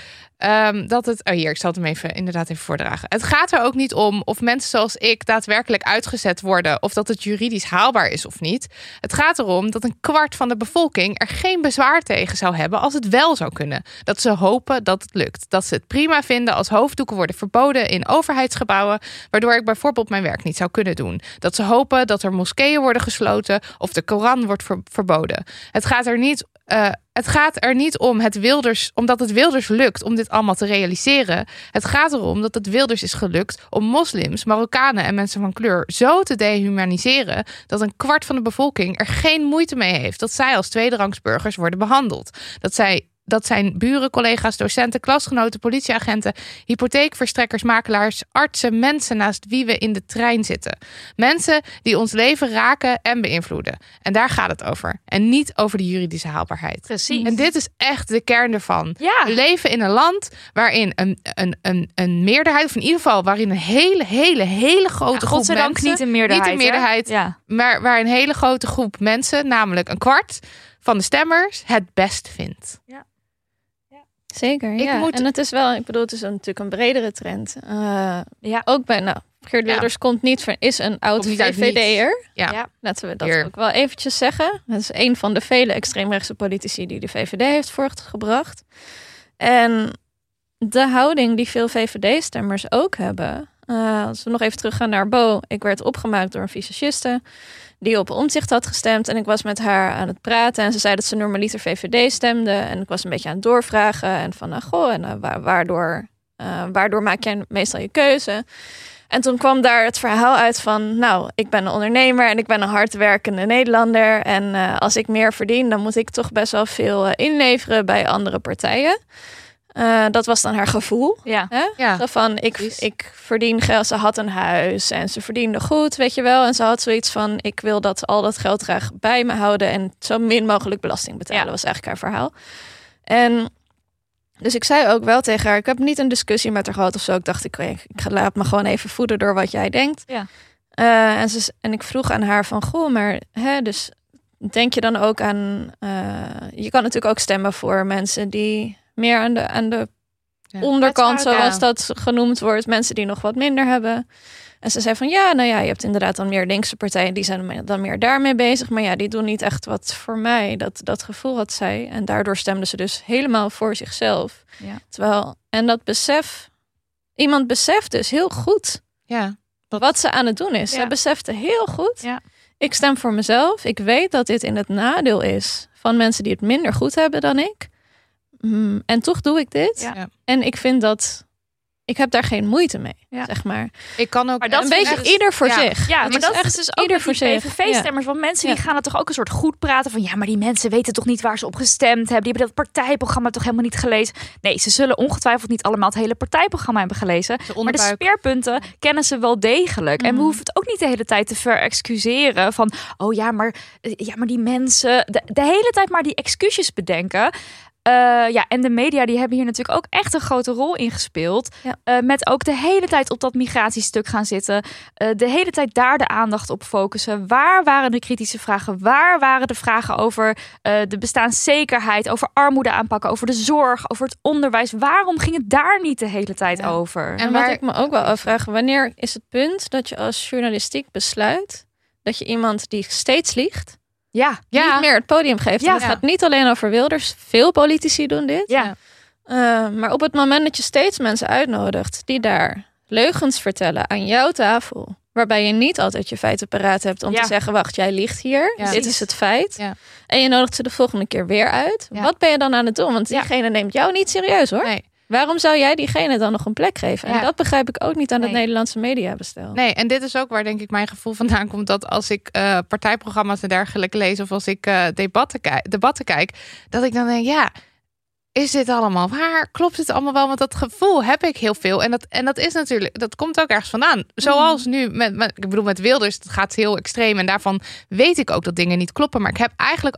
Ehm, dat het. Oh, hier, ik zal het hem even inderdaad even voordragen. Het gaat er ook niet om of mensen zoals ik daadwerkelijk uitgezet worden. of dat het juridisch haalbaar is of niet. Het gaat erom dat een kwart van de bevolking er geen bezwaar tegen zou hebben. als het wel zou kunnen. Dat ze hopen dat het lukt. Dat ze het prima vinden als hoofddoeken worden verboden in overheidsgebouwen. waardoor ik bijvoorbeeld mijn werk niet zou kunnen doen. Dat ze hopen dat er moskeeën worden gesloten. of de Koran wordt ver- verboden. Het gaat er niet eh, het gaat er niet om het Wilders, omdat het Wilders lukt om dit allemaal te realiseren. Het gaat erom dat het Wilders is gelukt om moslims, Marokkanen en mensen van kleur zo te dehumaniseren dat een kwart van de bevolking er geen moeite mee heeft dat zij als tweederangsburgers worden behandeld. Dat zij dat zijn buren, collega's, docenten, klasgenoten, politieagenten, hypotheekverstrekkers, makelaars, artsen, mensen naast wie we in de trein zitten. Mensen die ons leven raken en beïnvloeden. En daar gaat het over. En niet over de juridische haalbaarheid. Precies. En dit is echt de kern ervan. Ja. We leven in een land waarin een, een, een, een meerderheid, of in ieder geval waarin een hele, hele, hele grote Ja, groep mensen, niet een meerderheid. niet een meerderheid, Ja. maar waar een hele grote groep mensen, namelijk een kwart van de stemmers, het best vindt. Zeker, Ik ja. moet- En het is wel, ik bedoel, het is natuurlijk een bredere trend. Eh, Ja. Ook bij, nou, Geert Ja. Wilders komt niet van, is een oud VVD'er. Ja. Ja. Laten we dat Hier. ook wel eventjes zeggen. Het is een van de vele extreemrechtse politici die de VVD heeft voortgebracht. En de houding die veel VVD-stemmers ook hebben. Eh, als we nog even teruggaan naar Bo. Ik werd opgemaakt door een visagiste die op omzicht had gestemd. En ik was met haar aan het praten. En ze zei dat ze normaliter VVD stemde. En ik was een beetje aan het doorvragen. En van, nou, goh, en eh, wa- waardoor, eh, waardoor maak jij meestal je keuze? En toen kwam daar het verhaal uit van, nou, ik ben een ondernemer en ik ben een hardwerkende Nederlander. En als ik meer verdien, dan moet ik toch best wel veel inleveren bij andere partijen. Eh, dat was dan haar gevoel. Ja. Hè? Ja. Zo van, ik, Precies. ik verdien geld. Ze had een huis en ze verdiende goed, weet je wel. En ze had zoiets van, ik wil dat al dat geld graag bij me houden... en zo min mogelijk belasting betalen, Ja. was eigenlijk haar verhaal. En dus ik zei ook wel tegen haar, ik heb niet een discussie met haar gehad of zo. Ik dacht, ik, ik ga- laat me gewoon even voeden door wat jij denkt. Ja. Eh, en, ze, en ik vroeg aan haar van, goh, maar hè, dus denk je dan ook aan... eh, je kan natuurlijk ook stemmen voor mensen die meer aan de, aan de Ja. onderkant, zoals dat genoemd wordt. Mensen die nog wat minder hebben. En ze zei van ja, nou ja, je hebt inderdaad dan meer linkse partijen, die zijn dan meer daarmee bezig. Maar ja, die doen niet echt wat voor mij. Dat, dat gevoel had zij. En daardoor stemde ze dus helemaal voor zichzelf. Ja. Terwijl, en dat besef, iemand beseft dus heel goed Ja. wat ze aan het doen is. Ja. Ze besefte heel goed. Ja. Ik stem voor mezelf. Ik weet dat dit in het nadeel is van mensen die het minder goed hebben dan ik. Mm, en toch doe ik dit. Ja. En ik vind dat ik heb daar geen moeite mee, Ja. zeg maar. Ik kan ook Maar dat een beetje ieder voor ja. zich. Ja, Het maar dat echt is dus ook ieder voor zich. PVV-stemmers. Want mensen die gaan het toch ook een soort goed praten van... ja, maar die mensen weten toch niet waar ze op gestemd hebben. Die hebben dat partijprogramma toch helemaal niet gelezen. Nee, ze zullen ongetwijfeld niet allemaal het hele partijprogramma hebben gelezen. De Maar de speerpunten kennen ze wel degelijk. En we Mhm. hoeven het ook niet de hele tijd te verexcuseren van... oh ja, maar, eh, ja, maar die mensen... De, de hele tijd maar die excuses bedenken... Eh, ja, en de media die hebben hier natuurlijk ook echt een grote rol in gespeeld. Ja. Eh, met ook de hele tijd op dat migratiestuk gaan zitten. Eh, de hele tijd daar de aandacht op focussen. Waar waren de kritische vragen? Waar waren de vragen over eh, de bestaanszekerheid, over armoede aanpakken, over de zorg, over het onderwijs? Waarom ging het daar niet de hele tijd Ja. over? En wat ik me ook wel afvraag, wanneer is het punt dat je als journalistiek besluit dat je iemand die steeds liegt, Ja, Ja. niet meer het podium geeft? Ja. En het gaat niet alleen over Wilders, veel politici doen dit. ja. Uh, maar op het moment dat je steeds mensen uitnodigt die daar leugens vertellen aan jouw tafel, waarbij je niet altijd je feiten paraat hebt om Ja. te zeggen: wacht, jij ligt hier, Ja. dit is het feit. Ja. En je nodigt ze de volgende keer weer uit. Ja. Wat ben je dan aan het doen? Want Ja. diegene neemt jou niet serieus hoor. Nee. Waarom zou jij diegene dan nog een plek geven? En Ja. dat begrijp ik ook niet aan het. Nederlandse mediabestel. Nee, en dit is ook waar denk ik mijn gevoel vandaan komt. Dat als ik eh, partijprogramma's en dergelijke lees. Of als ik eh, debatten, kijk, debatten kijk. Dat ik dan denk, ja, is dit allemaal waar? Klopt het allemaal wel? Want dat gevoel heb ik heel veel. En dat, en dat is natuurlijk, dat komt ook ergens vandaan. Zoals nu, met, met, ik bedoel met Wilders, het gaat heel extreem. En daarvan weet ik ook dat dingen niet kloppen. Maar ik heb eigenlijk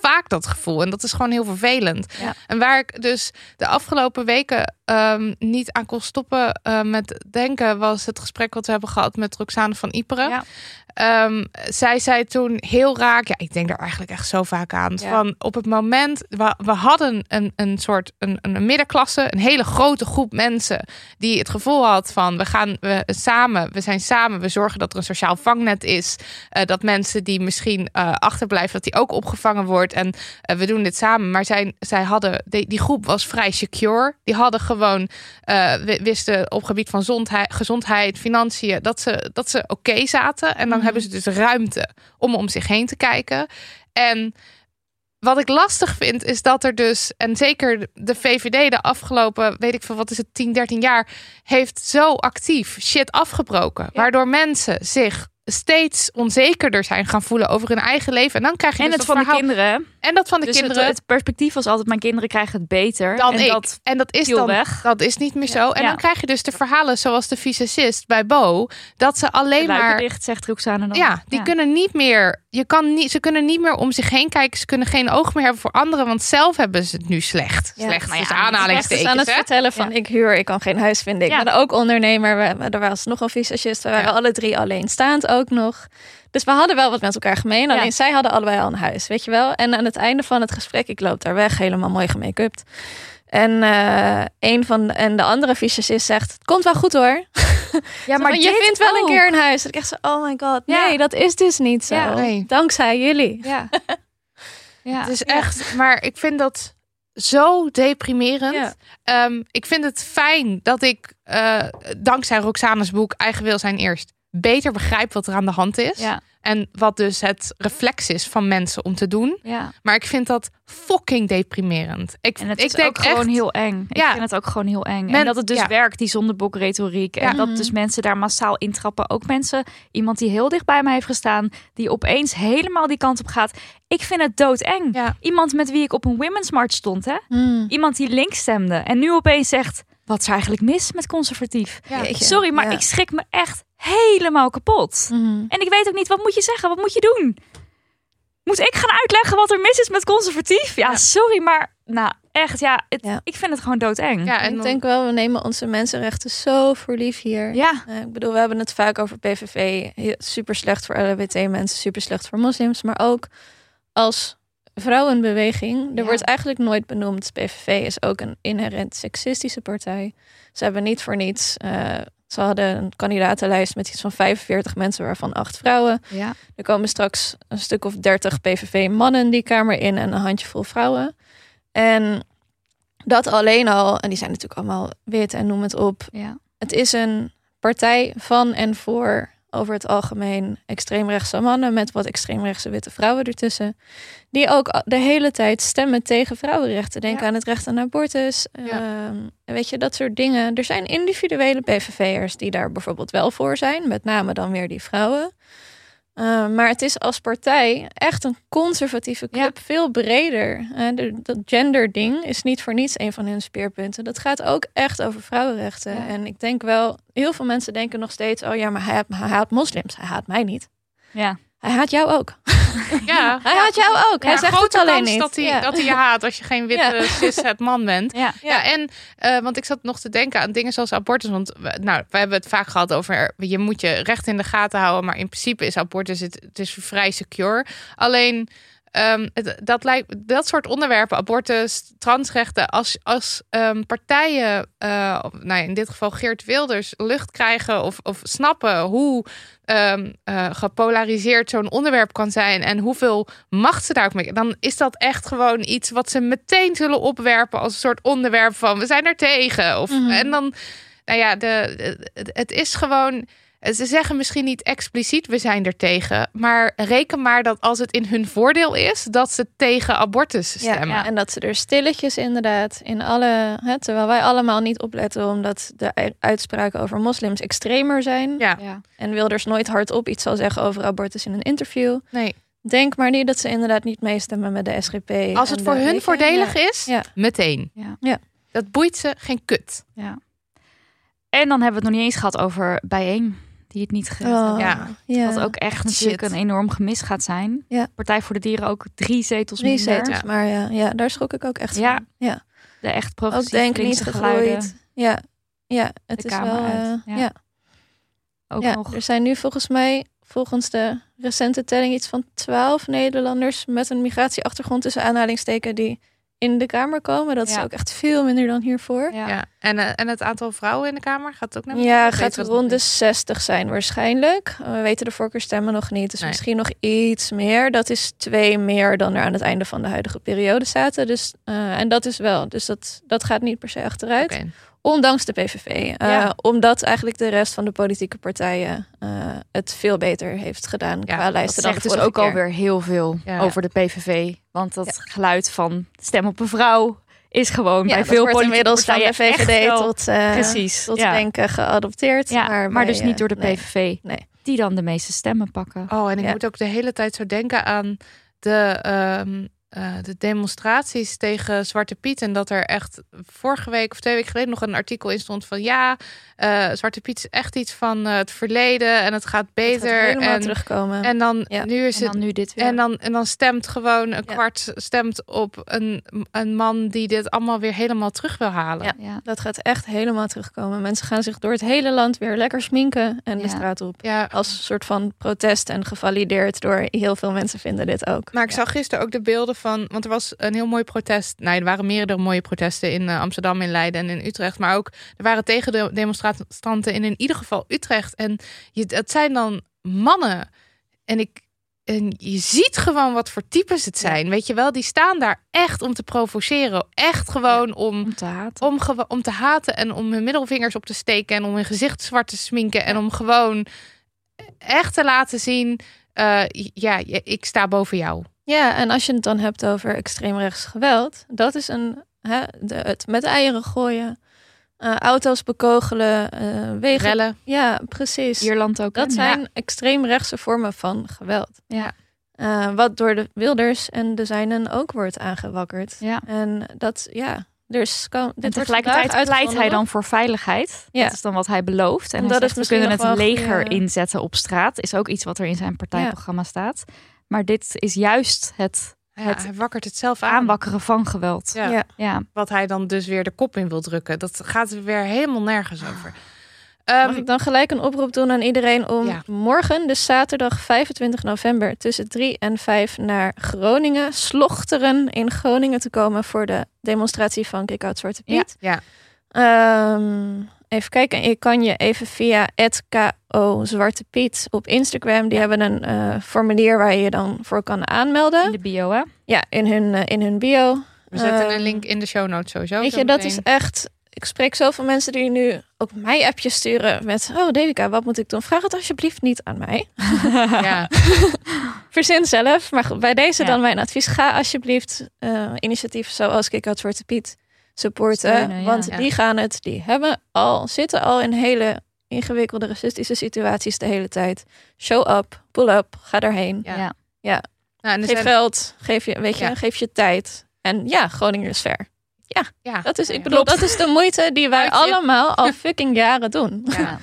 vaak dat gevoel. En dat is gewoon heel vervelend. Ja. En waar ik dus de afgelopen weken ehm, niet aan kon stoppen eh, met denken... was het gesprek wat we hebben gehad met Roxane van Iperen. Ja. Ehm, zij zei toen heel raak, ja, ik denk daar eigenlijk echt zo vaak aan. Ja. Van op het moment, we, we hadden een, een soort een, een middenklasse, een hele grote groep mensen die het gevoel had van we gaan we samen, we zijn samen, we zorgen dat er een sociaal vangnet is, eh, dat mensen die misschien eh, achterblijven, dat die ook opgevangen wordt en we doen dit samen. Maar zij, zij hadden, die, die groep was vrij secure, die hadden gewoon eh, wi- wisten op gebied van gezondheid, gezondheid financiën, dat ze, dat ze oké zaten. En dan hebben ze dus ruimte om om zich heen te kijken. En wat ik lastig vind, is dat er dus, en zeker de VVD de afgelopen, weet ik veel, wat is het, 10, 13 jaar, heeft zo actief shit afgebroken. Waardoor mensen zich steeds onzekerder zijn gaan voelen over hun eigen leven. En dan krijg je En dus het van de kinderen. En dat van de dus kinderen. Het, perspectief was altijd: mijn kinderen krijgen het beter. dan en ik. dat en dat is dan weg. dat is niet meer zo. En Ja. dan krijg je dus de verhalen zoals de fysicist bij Bo, dat ze alleen maar dicht, zegt Roxane dan. ja, die kunnen niet meer. Je kan niet. Ze kunnen niet meer om zich heen kijken. Ze kunnen geen oog meer hebben voor anderen, want zelf hebben ze het nu slecht. Slecht. Nou ja, Echt aanhalingstekens. aan het hè? vertellen van ik huur, ik kan geen huis vinden. Ik Ja. ben ook ondernemer. We, we- er was nog een visagist. We waren alle drie alleenstaand ook nog. Dus we hadden wel wat met elkaar gemeen. Ja. Alleen zij hadden allebei al een huis, weet je wel. En aan het einde van het gesprek, ik loop daar weg, helemaal mooi gemake-upt. En, eh, een van, en de andere visagist zegt, het komt wel goed hoor. Ja, maar je vindt wel een ook. keer een huis. Ik echt zo, oh my god. Ja. Nee, dat is dus niet zo. Ja, nee. Dankzij jullie. Ja. ja. Het is echt. Maar ik vind dat zo deprimerend. Ehm, ik vind het fijn dat ik eh, dankzij Roxane's boek Eigen Wil zijn eerst beter begrijp wat er aan de hand is. Ja, En wat dus het reflex is van mensen om te doen. ja. Maar ik vind dat fucking deprimerend. Ik, En het ik is denk ook gewoon echt, heel eng. Ik vind het ook gewoon heel eng. Men- en dat het dus ja. werkt, die zondebokretoriek. En dat dus mensen daar massaal intrappen. Ook mensen, iemand die heel dicht bij mij heeft gestaan... die opeens helemaal die kant op gaat. Ik vind het doodeng. Ja. Iemand met wie ik op een women's march stond, hè? Hmm. Iemand die links stemde. En nu opeens zegt, wat is er eigenlijk mis met conservatief? Ja. Sorry, maar Ja. ik schrik me echt helemaal kapot. Mhm. En ik weet ook niet, wat moet je zeggen? Wat moet je doen? Moet ik gaan uitleggen wat er mis is met conservatief? Ja, Ja. sorry, maar nou echt, ja, het- Ja. ik vind het gewoon doodeng. Ja, en ik denk wel, we nemen onze mensenrechten zo voor lief hier. Ja, Eh, ik bedoel, we hebben het vaak over PVV. Super slecht voor LGBT-mensen, super slecht voor moslims. Maar ook als vrouwenbeweging. Er Ja. wordt eigenlijk nooit benoemd. PVV is ook een inherent seksistische partij. Ze hebben niet voor niets. eh, ze hadden een kandidatenlijst met iets van 45 mensen, waarvan acht vrouwen. ja. Er komen straks een stuk of 30 PVV-mannen die kamer in en een handjevol vrouwen. En dat alleen al, en die zijn natuurlijk allemaal wit en noem het op. ja. Het is een partij van en voor over het algemeen extreemrechtse mannen met wat extreemrechtse witte vrouwen ertussen. Die ook de hele tijd stemmen tegen vrouwenrechten. Denk Ja. aan het recht aan abortus. Ja. ehm, weet je, dat soort dingen. Er zijn individuele PVV'ers die daar bijvoorbeeld wel voor zijn. Met name dan weer die vrouwen. Uh, maar het is als partij echt een conservatieve club, veel breder. Uh, dat genderding is niet voor niets een van hun speerpunten. Dat gaat ook echt over vrouwenrechten. Ja. En ik denk wel, heel veel mensen denken nog steeds: oh ja, maar hij, hij haat moslims. Hij haat mij niet. Ja. Hij haat jou ook. Ja, Hij haat jou ook. Hij zegt grote het alleen niet. dat hij, Ja. dat hij je haat als je geen witte Ja. cis het man bent. Ja. Ja, en eh, want ik zat nog te denken aan dingen zoals abortus. Want we, nou, we hebben het vaak gehad over je moet je recht in de gaten houden. Maar in principe is abortus het, het is vrij secure. Alleen ehm, het- dat, lijkt, dat soort onderwerpen, abortus, transrechten, als, als ehm, partijen, eh, nou ja, in dit geval Geert Wilders, lucht krijgen of, of snappen hoe ehm, eh, gepolariseerd zo'n onderwerp kan zijn en hoeveel macht ze daar ook mee, dan is dat echt gewoon iets wat ze meteen zullen opwerpen als een soort onderwerp van we zijn er tegen. Of, Mhm. En dan, nou ja, de, de- het- het is gewoon. Ze zeggen misschien niet expliciet we zijn er tegen, maar reken maar dat als het in hun voordeel is, dat ze tegen abortus Ja, stemmen. en dat ze er stilletjes inderdaad in alle... Hè, terwijl wij allemaal niet opletten omdat de uitspraken over moslims extremer zijn. Ja. Ja. En Wilders nooit hardop iets zal zeggen over abortus in een interview. Nee, Denk maar niet dat ze inderdaad niet meestemmen met de SGP. als het voor hun voordelig ja. is, Ja. meteen. Ja. Ja. Dat boeit ze geen kut. Ja. En dan hebben we het nog niet eens gehad over bijeen. Die het niet gered Oh, hebben. Ja. ja. Wat ook echt natuurlijk shit. een enorm gemis gaat zijn. Ja. Partij voor de Dieren ook drie zetels Drie minder. zetels, Ja. maar ja, ja, daar schrok ik ook echt Ja. van. Ja. De echt Ook progressieve denk niet geluiden. gegroeid. Ja, ja het De is Kamer wel... uit. eh, Ja. ja. Ook Ja, nog. er zijn nu volgens mij, volgens de recente telling, iets van twaalf Nederlanders met een migratieachtergrond tussen aanhalingsteken die in de Kamer komen. Dat is ook echt veel minder dan hiervoor. Ja. Ja. En, eh, en het aantal vrouwen in de Kamer gaat ook naar Ja, beneden? gaat Weet je rond de dat 60 zijn waarschijnlijk. We weten de voorkeurstemmen nog niet. Dus Nee. misschien nog iets meer. Dat is twee meer dan er aan het einde van de huidige periode zaten. Dus, eh, en dat is wel. Dus dat, dat gaat niet per se achteruit. Oké. Ondanks de PVV. Eh, Ja. Omdat eigenlijk de rest van de politieke partijen eh, het veel beter heeft gedaan Ja, qua Dat lijsten dan zegt dus ook keer. alweer heel veel Ja. over de PVV. Want dat geluid van stem op een vrouw is gewoon Ja, bij veel wordt politieke inmiddels van de VVD tot, eh Precies, tot ja. denken geadopteerd. Ja, maar, bij, dus niet door de eh, nee. PVV. Nee. Die dan de meeste stemmen pakken. Oh, en ik Ja. moet ook de hele tijd zo denken aan de, ehm, eh, de demonstraties tegen Zwarte Piet. En dat er echt vorige week of twee weken geleden nog een artikel in stond van ja, eh, Zwarte Piet is echt iets van eh, het verleden en het gaat Het beter. gaat en, terugkomen. en dan Ja. nu is En het. dan nu dit weer. En dan, en dan stemt gewoon een Ja. kwart stemt op een, een man die dit allemaal weer helemaal terug wil halen. Ja. ja. dat gaat echt helemaal terugkomen. Mensen gaan zich door het hele land weer lekker sminken en de straat op. Ja, Als soort van protest en gevalideerd door heel veel mensen vinden dit ook. Maar ik zag gisteren ook de beelden van, want er was een heel mooi protest. Nou, er waren meerdere mooie protesten in eh, Amsterdam, in Leiden en in Utrecht. Maar ook, er waren tegen de demonstranten in in ieder geval Utrecht. En je, het zijn dan mannen. En ik, en je ziet gewoon wat voor types het zijn. Weet je wel, die staan daar echt om te provoceren. Echt gewoon om, Om te haten. om, te haten en om hun middelvingers op te steken en om hun gezicht zwart te sminken en om gewoon echt te laten zien, eh, ja, ik sta boven jou. Ja, en als je het dan hebt over extreemrechts geweld, dat is een, hè, de, het met eieren gooien, eh, auto's bekogelen, eh, wegen. Rellen. Ja, precies. Ierland ook. Dat zijn extreemrechtse vormen van geweld. Ja. Eh, wat door de Wilders en de zijnen ook wordt aangewakkerd. Ja. En dat, ja, dus kan, dit En tegelijkertijd pleit hij dan voor veiligheid. Ja. Dat is dan wat hij belooft. En dat zegt, is we kunnen het leger inzetten op straat. Is ook iets wat er in zijn partijprogramma staat. Maar dit is juist het Ja, Het hij wakkert het zelf aan. aanwakkeren van geweld. Ja. Ja. Ja. Wat hij dan dus weer de kop in wil drukken. Dat gaat weer helemaal nergens over. Mag Ehm, ik dan gelijk een oproep doen aan iedereen om Ja. morgen, dus zaterdag 25 november, tussen 3 en 5 naar Groningen, Slochteren in Groningen te komen voor de demonstratie van Kick Out Zwarte Piet. Ja. Ehm, even kijken, je kan je even via @ko Zwarte Piet op Instagram. Die hebben een eh, formulier waar je je dan voor kan aanmelden. In de bio, hè? Ja, in hun, eh, in hun bio. we zetten Ehm, een link in de show notes sowieso. Weet je, dat is echt ik spreek zoveel mensen die nu ook mij appjes sturen met... Oh, Devika, wat moet ik doen? Vraag het alsjeblieft niet aan mij. Ja. Verzin zelf. Maar goed, bij deze Ja. dan mijn advies. Ga alsjeblieft eh, initiatieven zoals Kick Out Zwarte Piet supporten. Steunen, ja. Want Ja. die gaan het, die hebben al, zitten al in hele ingewikkelde racistische situaties de hele tijd. Show up, pull up, ga daarheen. Ja. Ja. Nou, en Geef zijn- geld, geef je, weet je, Ja. geef je tijd. En ja, Groningen is ver. ja. Dat is, ik Ja. bedoel, dat is de moeite die wij allemaal al fucking jaren doen. Ja.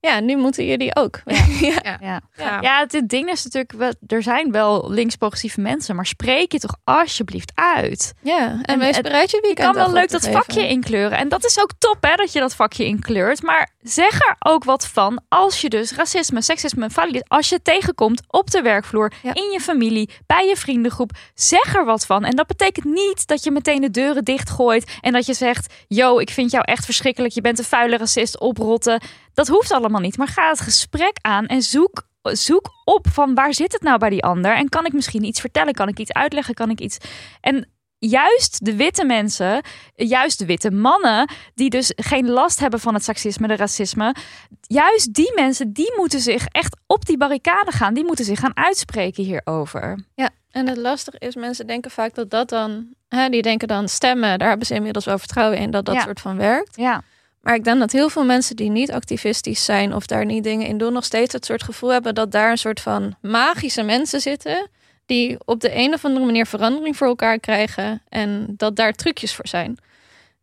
Ja, nu moeten jullie ook. Ja. ja. Ja. Ja. Ja, het ding is natuurlijk, wel- er zijn wel links-progressieve mensen, maar spreek je toch alsjeblieft uit. Ja, en, En wees bereid je Je weekend kan wel leuk dat geven. vakje inkleuren. En dat is ook top hè, dat je dat vakje inkleurt. Maar zeg er ook wat van als je dus racisme, seksisme, valide, als je tegenkomt op de werkvloer, Ja. in je familie, bij je vriendengroep. Zeg er wat van. En dat betekent niet dat je meteen de deuren dichtgooit en dat je zegt, yo, ik vind jou echt verschrikkelijk. Je bent een vuile racist, oprotten. Dat hoeft allemaal niet. Maar ga het gesprek aan en zoek zoek op van waar zit het nou bij die ander en kan ik misschien iets vertellen, kan ik iets uitleggen, kan ik iets en juist de witte mensen, juist de witte mannen die dus geen last hebben van het seksisme, de racisme, juist die mensen die moeten zich echt op die barricade gaan, die moeten zich gaan uitspreken hierover. Ja, en het lastige is, mensen denken vaak dat dat dan, hè, die denken dan stemmen, daar hebben ze inmiddels wel vertrouwen in dat dat Ja. soort van werkt. Ja, Maar ik denk dat heel veel mensen die niet activistisch zijn of daar niet dingen in doen, nog steeds het soort gevoel hebben dat daar een soort van magische mensen zitten. Die op de een of andere manier verandering voor elkaar krijgen. En dat daar trucjes voor zijn.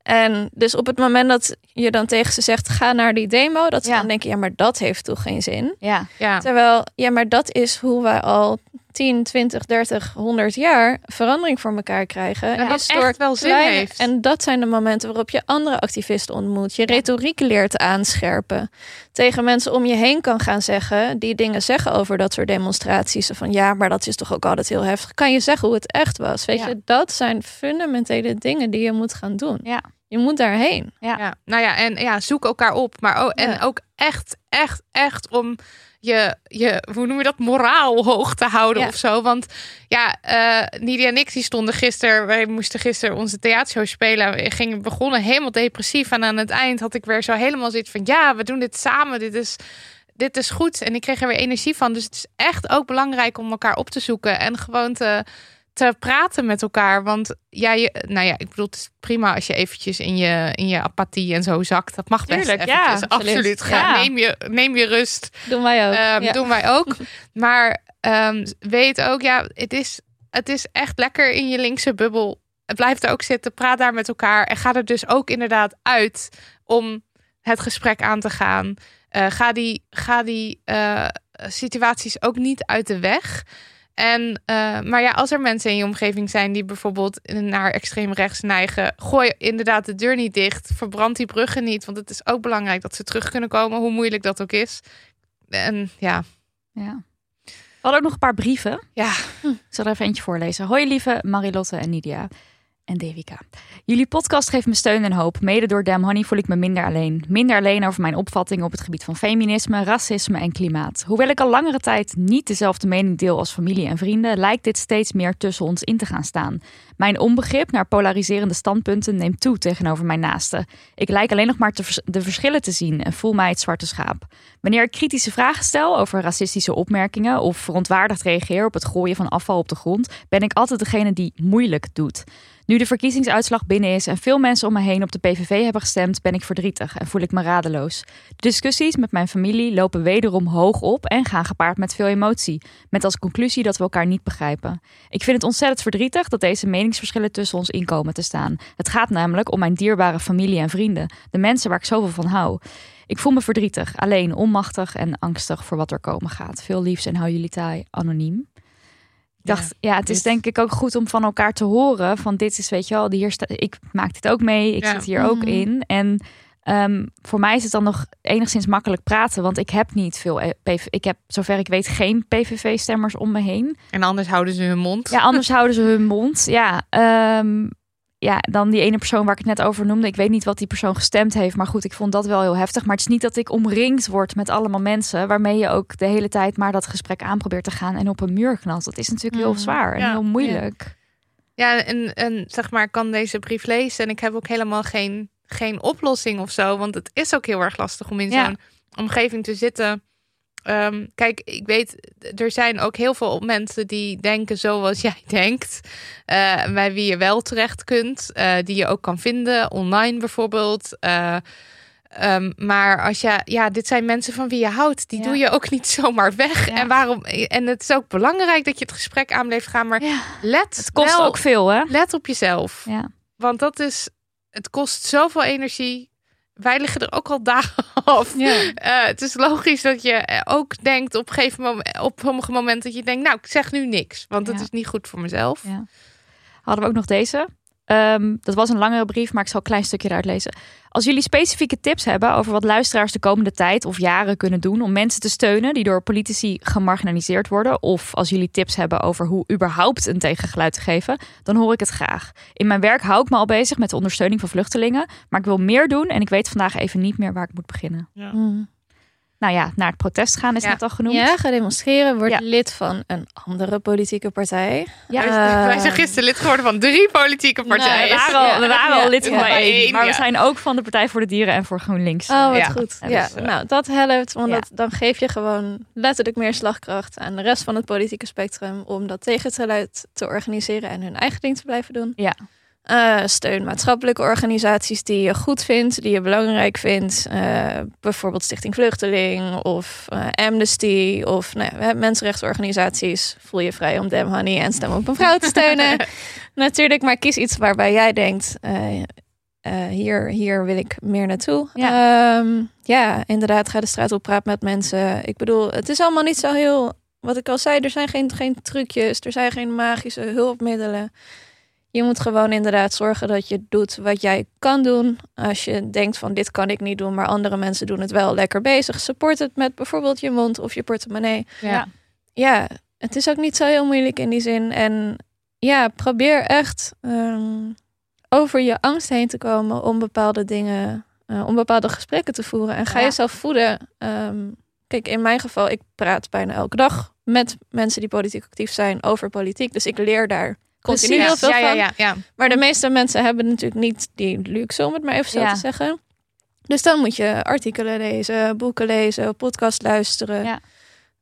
En dus op het moment dat je dan tegen ze zegt: ga naar die demo, dat ze Ja. dan denken: ja, maar dat heeft toch geen zin. ja, Ja. Terwijl, ja, maar dat is hoe wij al 10, 20, 30, 100 jaar verandering voor elkaar krijgen. En dat is echt wel zin kleine- heeft. En dat zijn de momenten waarop je andere activisten ontmoet. Je retoriek leert aanscherpen. Tegen mensen om je heen kan gaan zeggen, die dingen zeggen over dat soort demonstraties. Van ja, maar dat is toch ook altijd heel heftig. Kan je zeggen hoe het echt was? Weet Ja. je, dat zijn fundamentele dingen die je moet gaan doen. ja, Je moet daarheen. Ja, nou ja, en ja, zoek elkaar op. Maar ook, en Ja. ook echt, echt, echt om je, je, hoe noem je dat, moraal hoog te houden Ja. of zo. Want ja, eh Nidia en ik die stonden gisteren, wij moesten gisteren onze theatershow spelen. We gingen begonnen helemaal depressief. En aan het eind had ik weer zo helemaal zoiets van, ja, we doen dit samen. Dit is, dit is goed. En ik kreeg er weer energie van. Dus het is echt ook belangrijk om elkaar op te zoeken en gewoon te te praten met elkaar. Want ja, je, nou ja, ik bedoel, het is prima als je eventjes in je, in je apathie en zo zakt. Dat mag best Tuurlijk, ja, eventjes. absoluut. absoluut. Ga, Ja. neem, je, neem je rust. Doen wij ook. Ja. Doen wij ook. maar ehm, weet ook, ja, het is, het is echt lekker in je linkse bubbel. Blijf er ook zitten, praat daar met elkaar. En ga er dus ook inderdaad uit om het gesprek aan te gaan. Eh, ga die, ga die eh, situaties ook niet uit de weg. En, eh, maar ja, als er mensen in je omgeving zijn die bijvoorbeeld naar extreem rechts neigen, gooi inderdaad de deur niet dicht. Verbrand die bruggen niet. Want het is ook belangrijk dat ze terug kunnen komen, hoe moeilijk dat ook is. En ja, ja. We hadden ook nog een paar brieven. ja. Ik zal er even eentje voorlezen. Hoi lieve Marilotte en Nidia en Devika. Jullie podcast geeft me steun en hoop. Mede door Damn Honey voel ik me minder alleen. Minder alleen over mijn opvattingen op het gebied van feminisme, racisme en klimaat. Hoewel ik al langere tijd niet dezelfde mening deel als familie en vrienden, lijkt dit steeds meer tussen ons in te gaan staan. Mijn onbegrip naar polariserende standpunten neemt toe tegenover mijn naasten. Ik lijk alleen nog maar de verschillen te zien en voel mij het zwarte schaap. Wanneer ik kritische vragen stel over racistische opmerkingen of verontwaardigd reageer op het gooien van afval op de grond, ben ik altijd degene die moeilijk doet. Nu de verkiezingsuitslag binnen is en veel mensen om me heen op de PVV hebben gestemd, ben ik verdrietig en voel ik me radeloos. De discussies met mijn familie lopen wederom hoog op en gaan gepaard met veel emotie, met als conclusie dat we elkaar niet begrijpen. Ik vind het ontzettend verdrietig dat deze meningsverschillen tussen ons inkomen te staan. Het gaat namelijk om mijn dierbare familie en vrienden, de mensen waar ik zoveel van hou. Ik voel me verdrietig, alleen, onmachtig en angstig voor wat er komen gaat. Veel liefs en hou jullie taai anoniem. Ik dacht, ja, het is denk ik ook goed om van elkaar te horen. Van dit is, weet je wel, hier sta, ik maak dit ook mee. Ik Ja. zit hier ook Mhm. in. En ehm, voor mij is het dan nog enigszins makkelijk praten. Want ik heb niet veel eh, PV, Ik heb, zover ik weet, geen PVV-stemmers om me heen. En anders houden ze hun mond. Ja, anders houden ze hun mond. Ja, ehm, ja, dan die ene persoon waar ik het net over noemde. Ik weet niet wat die persoon gestemd heeft. Maar goed, ik vond dat wel heel heftig. Maar het is niet dat ik omringd word met allemaal mensen... waarmee je ook de hele tijd maar dat gesprek aan probeert te gaan... en op een muur knalt. Dat is natuurlijk heel Mhm. zwaar en Ja, heel moeilijk. Ja, en, en zeg maar, ik kan deze brief lezen. En ik heb ook helemaal geen geen oplossing of zo. Want het is ook heel erg lastig om in Ja. zo'n omgeving te zitten. Ehm, kijk, ik weet, er zijn ook heel veel mensen die denken zoals jij denkt. eh, bij wie je wel terecht kunt. eh, die je ook kan vinden, online bijvoorbeeld. Eh, ehm, maar als je, ja, dit zijn mensen van wie je houdt. Die Ja. doe je ook niet zomaar weg. Ja. En waarom? En het is ook belangrijk dat je het gesprek aan blijft gaan. Maar Ja. let, Het kost wel- ook veel, hè? let op jezelf. Ja. Want dat is, het kost zoveel energie. Wij liggen er ook al dagen af. Ja. Eh, het is logisch dat je ook denkt op, een gegeven moment, op sommige momenten dat je denkt, nou, ik zeg nu niks, want het Ja. is niet goed voor mezelf. Ja. Hadden we ook nog deze. Ehm, dat was een langere brief, maar ik zal een klein stukje eruit lezen. Als jullie specifieke tips hebben over wat luisteraars de komende tijd of jaren kunnen doen om mensen te steunen die door politici gemarginaliseerd worden, of als jullie tips hebben over hoe überhaupt een tegengeluid te geven, dan hoor ik het graag. In mijn werk hou ik me al bezig met de ondersteuning van vluchtelingen, maar ik wil meer doen en ik weet vandaag even niet meer waar ik moet beginnen. Mm. Nou ja, naar het protest gaan is Ja. net al genoemd. Ja, ga demonstreren. Word Ja. lid van een andere politieke partij. Ja, Wij- Eh, Wij zijn gisteren lid geworden van drie politieke partijen. we waren al, we waren Ja. al lid van één, maar we zijn ook van de Partij voor de Dieren en voor GroenLinks. Oh, wat Ja. goed. Ja, Ja, dus, nou, dat helpt. Want ja. dat, dan geef je gewoon letterlijk meer slagkracht aan de rest van het politieke spectrum om dat tegengeluid te organiseren en hun eigen ding te blijven doen. Ja. Eh, steun maatschappelijke organisaties die je goed vindt, die je belangrijk vindt. Eh, bijvoorbeeld Stichting Vluchteling of eh, Amnesty of nou, ja, mensenrechtenorganisaties. Voel je vrij om Dem Honey en Stem op een Vrouw te steunen. Natuurlijk, maar kies iets waarbij jij denkt, hier, hier wil ik meer naartoe. Ja. Ja. ja, inderdaad, ga de straat op, praat met mensen. Ik bedoel, het is allemaal niet zo heel... Wat ik al zei, er zijn geen, geen trucjes, er zijn geen magische hulpmiddelen. Je moet gewoon inderdaad zorgen dat je doet wat jij kan doen. Als je denkt van dit kan ik niet doen, maar andere mensen doen het wel lekker bezig. Support het met bijvoorbeeld je mond of je portemonnee. Ja. Ja, het is ook niet zo heel moeilijk in die zin. En ja, probeer echt ehm, over je angst heen te komen om bepaalde dingen, eh, om bepaalde gesprekken te voeren. En ga Ja. jezelf voeden. Ehm, kijk, in mijn geval, ik praat bijna elke dag met mensen die politiek actief zijn over politiek. Dus ik leer daar continu heel veel ja, van. ja. Maar de meeste mensen hebben natuurlijk niet die luxe, om het maar even zo te zeggen. Dus dan moet je artikelen lezen, boeken lezen, podcast luisteren. Ja.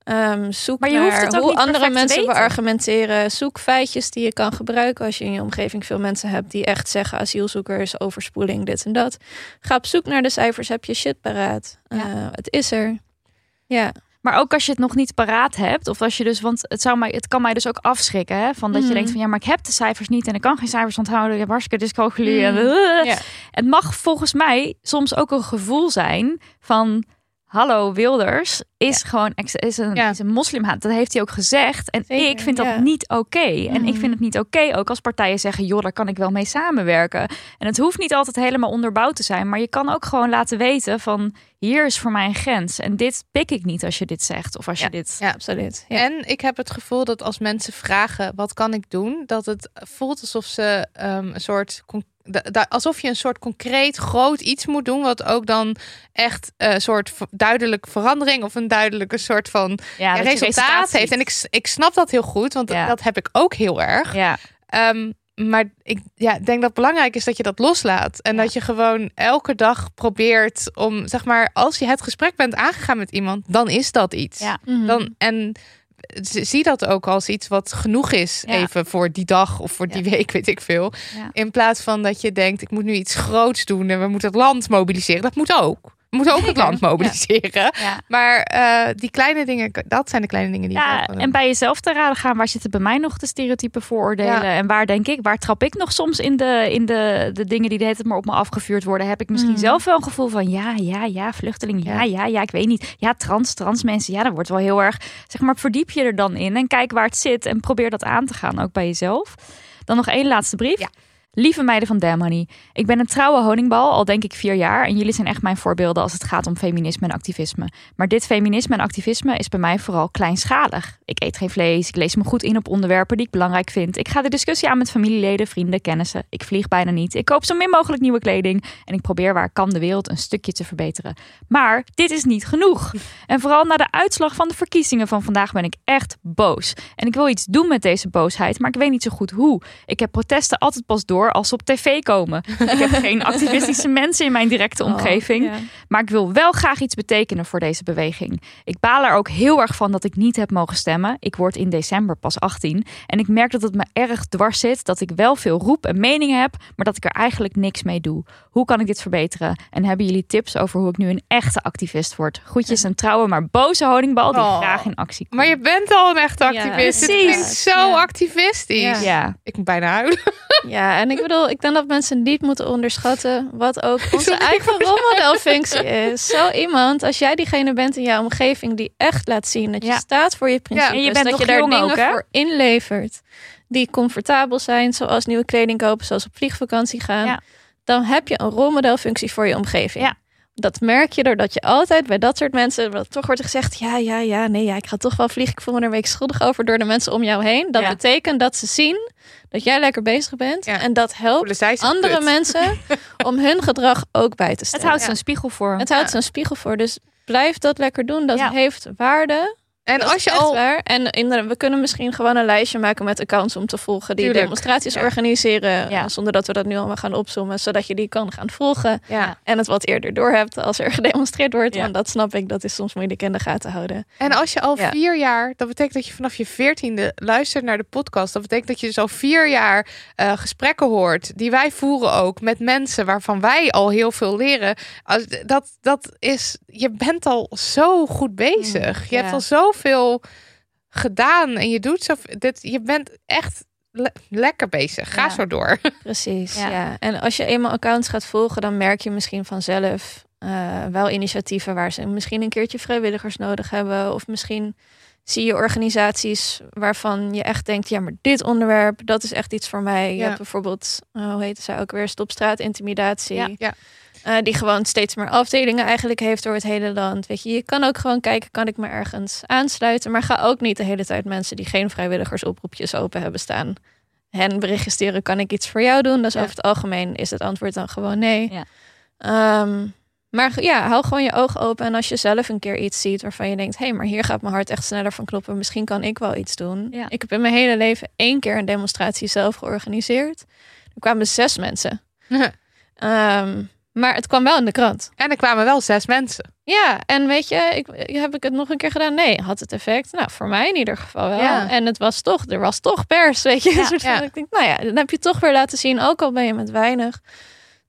Ehm, zoek Maar je naar hoeft het ook hoe andere mensen beargumenteren. Zoek feitjes die je kan gebruiken als je in je omgeving veel mensen hebt die echt zeggen asielzoekers, overspoeling, dit en dat. Ga op zoek naar de cijfers, heb je shit paraat. Ja. Eh, het is er. Ja, Maar ook als je het nog niet paraat hebt, of als je dus, want het, zou mij, het kan mij dus ook afschrikken, hè, van dat je Mhm. denkt van ja, maar ik heb de cijfers niet en ik kan geen cijfers onthouden, ik heb hartstikke dyscalculie. en, Mhm. eh. Ja. Het mag volgens mij soms ook een gevoel zijn van hallo Wilders is gewoon is een, Ja. is een moslimhaat. Dat heeft hij ook gezegd en Zeker, ik vind dat ja. niet oké. En ik Mhm. vind het niet oké ook als partijen zeggen joh, daar kan ik wel mee samenwerken. En het hoeft niet altijd helemaal onderbouwd te zijn, maar je kan ook gewoon laten weten van hier is voor mij een grens en dit pik ik niet als je dit zegt of als je dit Ja. absoluut. En ik heb het gevoel dat als mensen vragen wat kan ik doen, dat het voelt alsof ze ehm, een soort con- da- da- alsof je een soort concreet groot iets moet doen, wat ook dan echt een soort v- duidelijk verandering of een duidelijke soort van ja, resultaat heeft. En ik, ik snap dat heel goed, want Ja. dat heb ik ook heel erg. ja, Ehm, maar ik ja, denk dat het belangrijk is dat je dat loslaat. En Ja. dat je gewoon elke dag probeert om, zeg maar, als je het gesprek bent aangegaan met iemand, dan is dat iets. Ja. Mhm. Dan, en zie dat ook als iets wat genoeg is, Ja. even voor die dag of voor die week, weet ik veel. In plaats van dat je denkt, ik moet nu iets groots doen en we moeten het land mobiliseren. Dat moet ook. We moeten ook het land mobiliseren. ja. Maar eh, die kleine dingen, dat zijn de kleine dingen die Ja, en bij jezelf te raden gaan, waar zitten bij mij nog de stereotype vooroordelen? Ja. En waar denk ik, waar trap ik nog soms in de, in de, de dingen die de hele tijd maar op me afgevuurd worden? Heb ik misschien Mhm. zelf wel een gevoel van, ja, ja, ja, vluchteling, ja, Ja. ja, ja, ik weet niet. Ja, trans, trans mensen, ja, dat wordt wel heel erg, zeg maar, verdiep je er dan in en kijk waar het zit en probeer dat aan te gaan, ook bij jezelf. Dan nog één laatste brief. Ja. Lieve meiden van Damn ik ben een trouwe honingbal, al denk ik vier jaar. En jullie zijn echt mijn voorbeelden als het gaat om feminisme en activisme. Maar dit feminisme en activisme is bij mij vooral kleinschalig. Ik eet geen vlees, ik lees me goed in op onderwerpen die ik belangrijk vind. Ik ga de discussie aan met familieleden, vrienden, kennissen. Ik vlieg bijna niet. Ik koop zo min mogelijk nieuwe kleding. En ik probeer waar ik kan de wereld een stukje te verbeteren. Maar dit is niet genoeg. En vooral na de uitslag van de verkiezingen van vandaag ben ik echt boos. En ik wil iets doen met deze boosheid, maar ik weet niet zo goed hoe. Ik heb protesten altijd pas door voor als ze op tv komen. ik heb geen activistische mensen in mijn directe omgeving. Oh, ja. Maar ik wil wel graag iets betekenen voor deze beweging. Ik baal er ook heel erg van dat ik niet heb mogen stemmen. Ik word in december pas 18. En ik merk dat het me erg dwars zit. Dat ik wel veel roep en meningen heb. Maar dat ik er eigenlijk niks mee doe. Hoe kan ik dit verbeteren? En hebben jullie tips over hoe ik nu een echte activist word? Groetjes en trouwe, maar boze honingbal die Oh. graag in actie komt. Maar je bent al een echte activist. Het precies. klinkt zo Ja. activistisch. Ja. Ja, Ik moet bijna huilen. Ja, en ik bedoel, ik denk dat mensen niet moeten onderschatten wat ook onze eigen rolmodelfunctie is. Zo iemand, als jij diegene bent in jouw omgeving die echt laat zien dat je Ja. staat voor je principes, En je bent dat je daar dingen ook, voor inlevert die comfortabel zijn, zoals nieuwe kleding kopen, zoals op vliegvakantie gaan, Ja. dan heb je een rolmodelfunctie voor je omgeving. Ja. Dat merk je doordat je altijd bij dat soort mensen, wat toch wordt gezegd, ja, ja, ja, nee, ja, ik ga toch wel vliegen, ik voel me er een week schuldig over door de mensen om jou heen. Dat Ja. betekent dat ze zien dat jij lekker bezig bent Ja. en dat helpt andere kut. mensen om hun gedrag ook bij te het stellen. houdt Ja. zo'n spiegel voor. Het houdt zo'n spiegel voor. Dus blijf dat lekker doen. Dat Ja. heeft waarde. En Dat als je al waar. En inderdaad, we kunnen misschien gewoon een lijstje maken met accounts om te volgen. Die Tuurlijk. demonstraties Ja. organiseren. Ja. eh, Zonder dat we dat nu allemaal gaan opzommen. Zodat je die kan gaan volgen. Ja. En het wat eerder doorhebt als er gedemonstreerd wordt. Want dat snap ik, dat is soms moeilijk in de gaten houden. En als je al vier jaar, dat betekent dat je vanaf je veertiende luistert naar de podcast. Dat betekent dat je dus al vier jaar eh, gesprekken hoort, die wij voeren ook met mensen waarvan wij al heel veel leren. Als, dat, dat is, je bent al zo goed bezig. je ja. hebt al zoveel gedaan en je doet zo, dit, je bent echt le- lekker bezig. Ga Ja. zo door. Precies, Ja. ja. En als je eenmaal accounts gaat volgen, dan merk je misschien vanzelf eh, wel initiatieven waar ze misschien een keertje vrijwilligers nodig hebben. Of misschien zie je organisaties waarvan je echt denkt, ja, maar dit onderwerp, dat is echt iets voor mij. Je Ja. hebt bijvoorbeeld, eh, hoe heet zij ook weer, Stopstraat Intimidatie. Ja. Ja. Eh, die gewoon steeds meer afdelingen eigenlijk heeft door het hele land. Weet je, je kan ook gewoon kijken, kan ik me ergens aansluiten? Maar ga ook niet de hele tijd mensen die geen vrijwilligersoproepjes open hebben staan. Hen sturen, kan ik iets voor jou doen? Dus Ja. over het algemeen is het antwoord dan gewoon nee. Ja. Ehm, maar ja, hou gewoon je ogen open. En als je zelf een keer iets ziet waarvan je denkt... hé, hey, maar hier gaat mijn hart echt sneller van kloppen. Misschien kan ik wel iets doen. Ja. Ik heb in mijn hele leven één keer een demonstratie zelf georganiseerd. Er kwamen zes mensen. Ehm, maar het kwam wel in de krant. en er kwamen wel zes mensen. Ja, en weet je, ik, heb ik het nog een keer gedaan? Nee, had het effect? Nou, voor mij in ieder geval wel. Ja. En het was toch, er was toch pers, weet je. Ja, soort van, ja. Ik denk, nou ja, dan heb je toch weer laten zien, ook al ben je met weinig,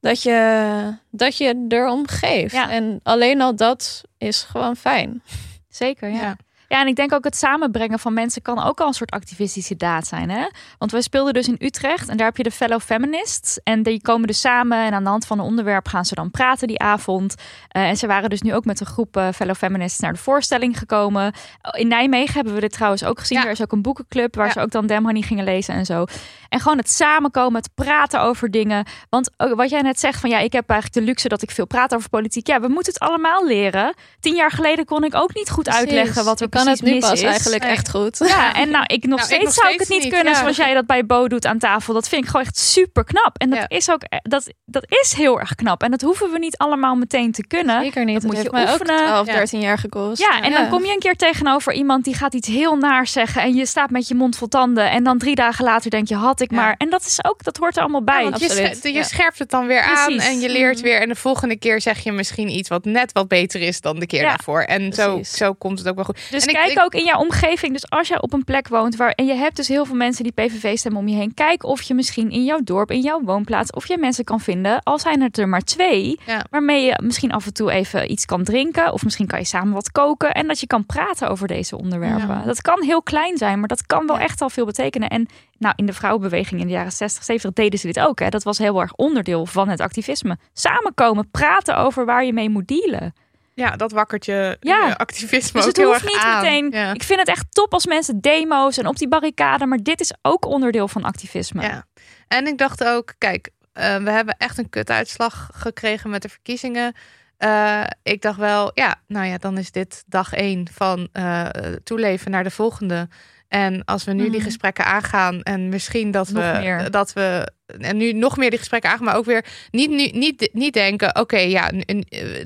dat je, dat je erom geeft. Ja. En alleen al dat is gewoon fijn. Zeker, ja. Ja. en ik denk ook het samenbrengen van mensen kan ook al een soort activistische daad zijn. Hè? Want wij speelden dus in Utrecht en daar heb je de fellow feminists. En die komen dus samen en aan de hand van een onderwerp gaan ze dan praten die avond. Eh, en ze waren dus nu ook met een groep eh, fellow feminists naar de voorstelling gekomen. In Nijmegen hebben we dit trouwens ook gezien. Ja. Er is ook een boekenclub waar Ja. ze ook dan Dem Honey gingen lezen en zo. En gewoon het samenkomen, het praten over dingen. Want ook wat jij net zegt van ja, ik heb eigenlijk de luxe dat ik veel praat over politiek. Ja, we moeten het allemaal leren. Tien jaar geleden kon ik ook niet goed uitleggen wat er ik kan het nu mis pas is. eigenlijk Nee. echt goed. Ja, en nou, ik nog Nou, ik steeds nog zou ik het niet niet, kunnen ja. zoals jij dat bij Bo doet aan tafel. Dat vind ik gewoon echt super knap. En dat Ja. is ook eh, dat, dat is heel erg knap. En dat hoeven we niet allemaal meteen te kunnen. Zeker niet. Dat Dat moet heeft je mij ook oefenen. 12, Ja. 13 jaar gekost. Ja, en dan kom je een keer tegenover iemand die gaat iets heel naars zeggen. En je staat met je mond vol tanden. En dan drie dagen later denk je, had ik Ja. maar. En dat is ook, dat hoort er allemaal bij. Want je, absoluut. je Ja. scherpt het dan weer aan Precies. en je leert weer. En de volgende keer zeg je misschien iets wat net wat beter is dan de keer Ja. daarvoor. En zo, zo komt het ook wel goed. Dus en kijk ik- ook in jouw omgeving. Dus als jij op een plek woont waar en je hebt dus heel veel mensen die PVV stemmen om je heen, kijk of je misschien in jouw dorp, in jouw woonplaats, of je mensen kan vinden. Al zijn het er maar twee, Ja. waarmee je misschien af en toe even iets kan drinken, of misschien kan je samen wat koken en dat je kan praten over deze onderwerpen. Ja. Dat kan heel klein zijn, maar dat kan wel echt al veel betekenen. En nou, in de vrouwenbeweging in de jaren 60, 70 deden ze dit ook. Hè. Dat was heel erg onderdeel van het activisme. Samenkomen, praten over waar je mee moet dealen. Ja, dat wakkert je, Ja. je activisme Dus ook heel hoeft erg niet aan. meteen. Ja. Ik vind het echt top als mensen demo's en op die barricade, maar dit is ook onderdeel van activisme. Ja. En ik dacht ook, kijk, eh, we hebben echt een kutuitslag gekregen met de verkiezingen. Eh, ik dacht wel, ja, nou ja, dan is dit dag één van eh, toeleven naar de volgende. En als we nu die Mhm. gesprekken aangaan en misschien dat Nog we meer. dat we en nu nog meer die gesprekken aangaan, maar ook weer niet nu niet, niet denken, oké, ja,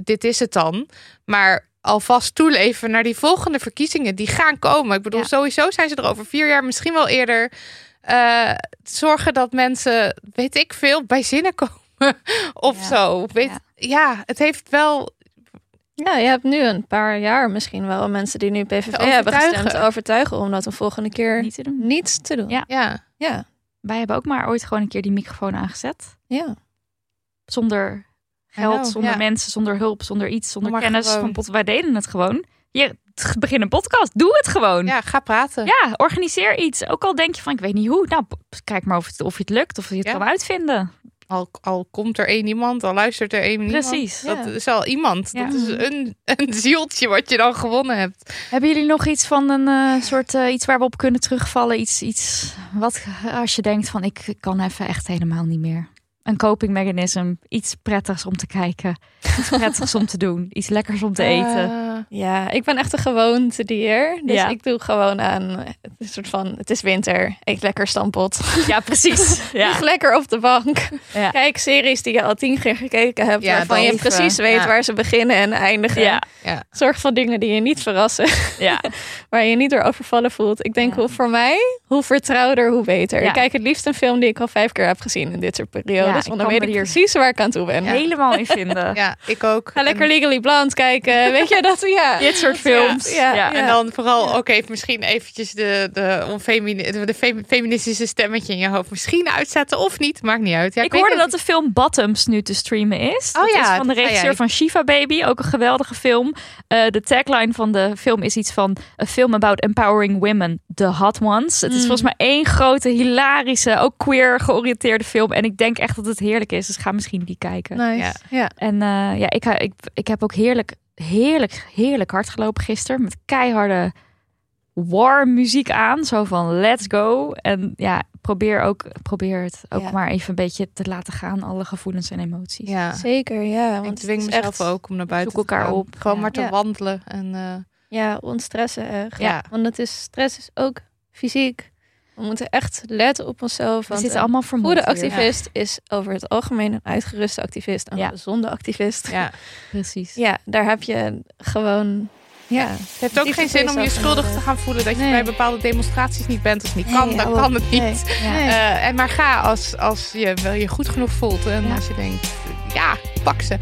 dit is het dan, maar alvast toeleven naar die volgende verkiezingen die gaan komen. Ik bedoel, Ja. sowieso zijn ze er over vier jaar, misschien wel eerder. eh, zorgen dat mensen, weet ik veel, bij zinnen komen of Ja. zo. Weet, Ja. ja. het heeft wel. Ja, je hebt nu een paar jaar misschien wel mensen die nu PVV hebben overtuigen. gestemd overtuigen om dat een volgende keer Niet te doen. niets te doen. Ja, ja. Wij hebben ook maar ooit gewoon een keer die microfoon aangezet. ja. Zonder geld, zonder ja. mensen, zonder hulp, zonder iets, zonder Maar kennis. gewoon. Van pot, wij deden het gewoon. Je begin een podcast, doe het gewoon. Ja. ja, ga praten. organiseer iets. Ook al denk je van, ik weet niet hoe. Nou, kijk maar of, het, of je het lukt, of je het Ja. kan uitvinden. Al, al komt er één iemand, al luistert er één iemand. Precies. Dat Ja. is al iemand. Ja. Dat is een, een zieltje wat je dan gewonnen hebt. Hebben jullie nog iets van een eh, soort eh, iets waar we op kunnen terugvallen? Iets, iets wat als je denkt van ik kan even echt helemaal niet meer. Een coping mechanism, iets prettigs om te kijken, iets prettigs om te doen, iets lekkers om te eten. Eh, Ja, ik ben echt een gewoonte dier. Dus Ja. ik doe gewoon aan het is een soort van het is winter. Eet lekker stampot. Ja, precies. Ja. Lig lekker op de bank. Ja. Kijk series die je al tien keer gekeken hebt. Ja, waarvan je precies weet ja. waar ze beginnen en eindigen. Ja, ja. Zorg voor dingen die je niet verrassen. ja. Waar je je niet door overvallen voelt. Ik denk Ja. hoe voor mij, hoe vertrouwder, hoe beter. Ja. Ik kijk het liefst een film die ik al vijf keer heb gezien in dit soort periodes. want dan weet ik hier- precies waar ik aan toe ben. helemaal in vinden. ja, ik ook. Ga lekker En- Legally Blonde kijken. Weet je dat? Ja. Dit soort films. Ja, Ja. ja. En dan vooral ook even misschien eventjes de, de, onfemini- de, de fem- feministische stemmetje in je hoofd misschien uitzetten of niet. Maakt niet uit. Ja, ik weet hoorde dat de film Bottoms nu te streamen is. Oh dat ja, is van de regisseur van Shiva Baby. Ook een geweldige film. Eh, de tagline van de film is iets van... A film about empowering women, the hot ones. Het is Mm. volgens mij één grote, hilarische, ook queer georiënteerde film. En ik denk echt dat het heerlijk is. Dus ga misschien die kijken. Nice. Ja. Ja. En eh, ja, ik, ik, ik heb ook heerlijk, heerlijk, heerlijk hard gelopen gisteren. Met keiharde war muziek aan. Zo van let's go. En ja, probeer, ook, probeer het ook Ja. maar even een beetje te laten gaan. Alle gevoelens en emoties. Ja, Zeker, ja. ik Want dwing het is mezelf echt, ook om naar buiten Zoek elkaar op. Gewoon Ja. maar te Ja. wandelen. En, eh, Ja, ontstressen echt. Ja. Want het is, stress is ook fysiek. We moeten echt letten op onszelf. We zitten een allemaal vermoeid goede hier. activist is over het algemeen een uitgeruste activist. Een Ja. gezonde activist. ja. Precies. Ja, daar heb je gewoon... Ja, Het heeft ook geen zin om je schuldig te gaan voelen dat je Nee. bij bepaalde demonstraties niet bent. Als het niet kan, Nee, dan hou kan het niet. Nee. Eh, en maar ga als, als je wel je goed genoeg voelt. En Ja. als je denkt, ja, pak ze.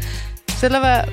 Zullen we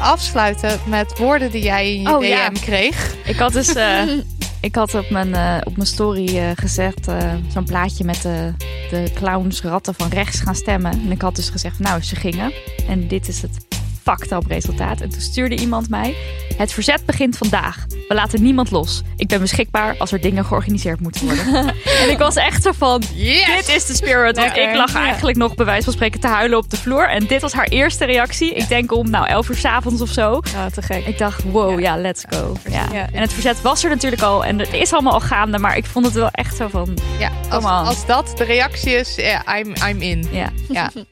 afsluiten met woorden die jij in je Oh, DM ja. kreeg? Ik had dus eh, ik had op mijn, eh, op mijn story eh, gezet eh, zo'n plaatje met de, de clowns ratten van rechts gaan stemmen. En ik had dus gezegd, nou, ze gingen. En dit is het fucked up resultaat. En toen stuurde iemand mij, het verzet begint vandaag. We laten niemand los. Ik ben beschikbaar als er dingen georganiseerd moeten worden. en ik was echt zo van, Yes! dit is de spirit. Want ik lag Ja. eigenlijk nog bij wijze van spreken te huilen op de vloer. En dit was haar eerste reactie. Ik denk om nou 11 uur 's avonds of zo. oh, te gek. Ik dacht, wow, ja, Ja. let's go. Ja. Ja. En het verzet was er natuurlijk al. En het is allemaal al gaande. Maar ik vond het wel echt zo van, Ja, als, als dat de reactie is, ja, I'm, I'm in. ja. Ja.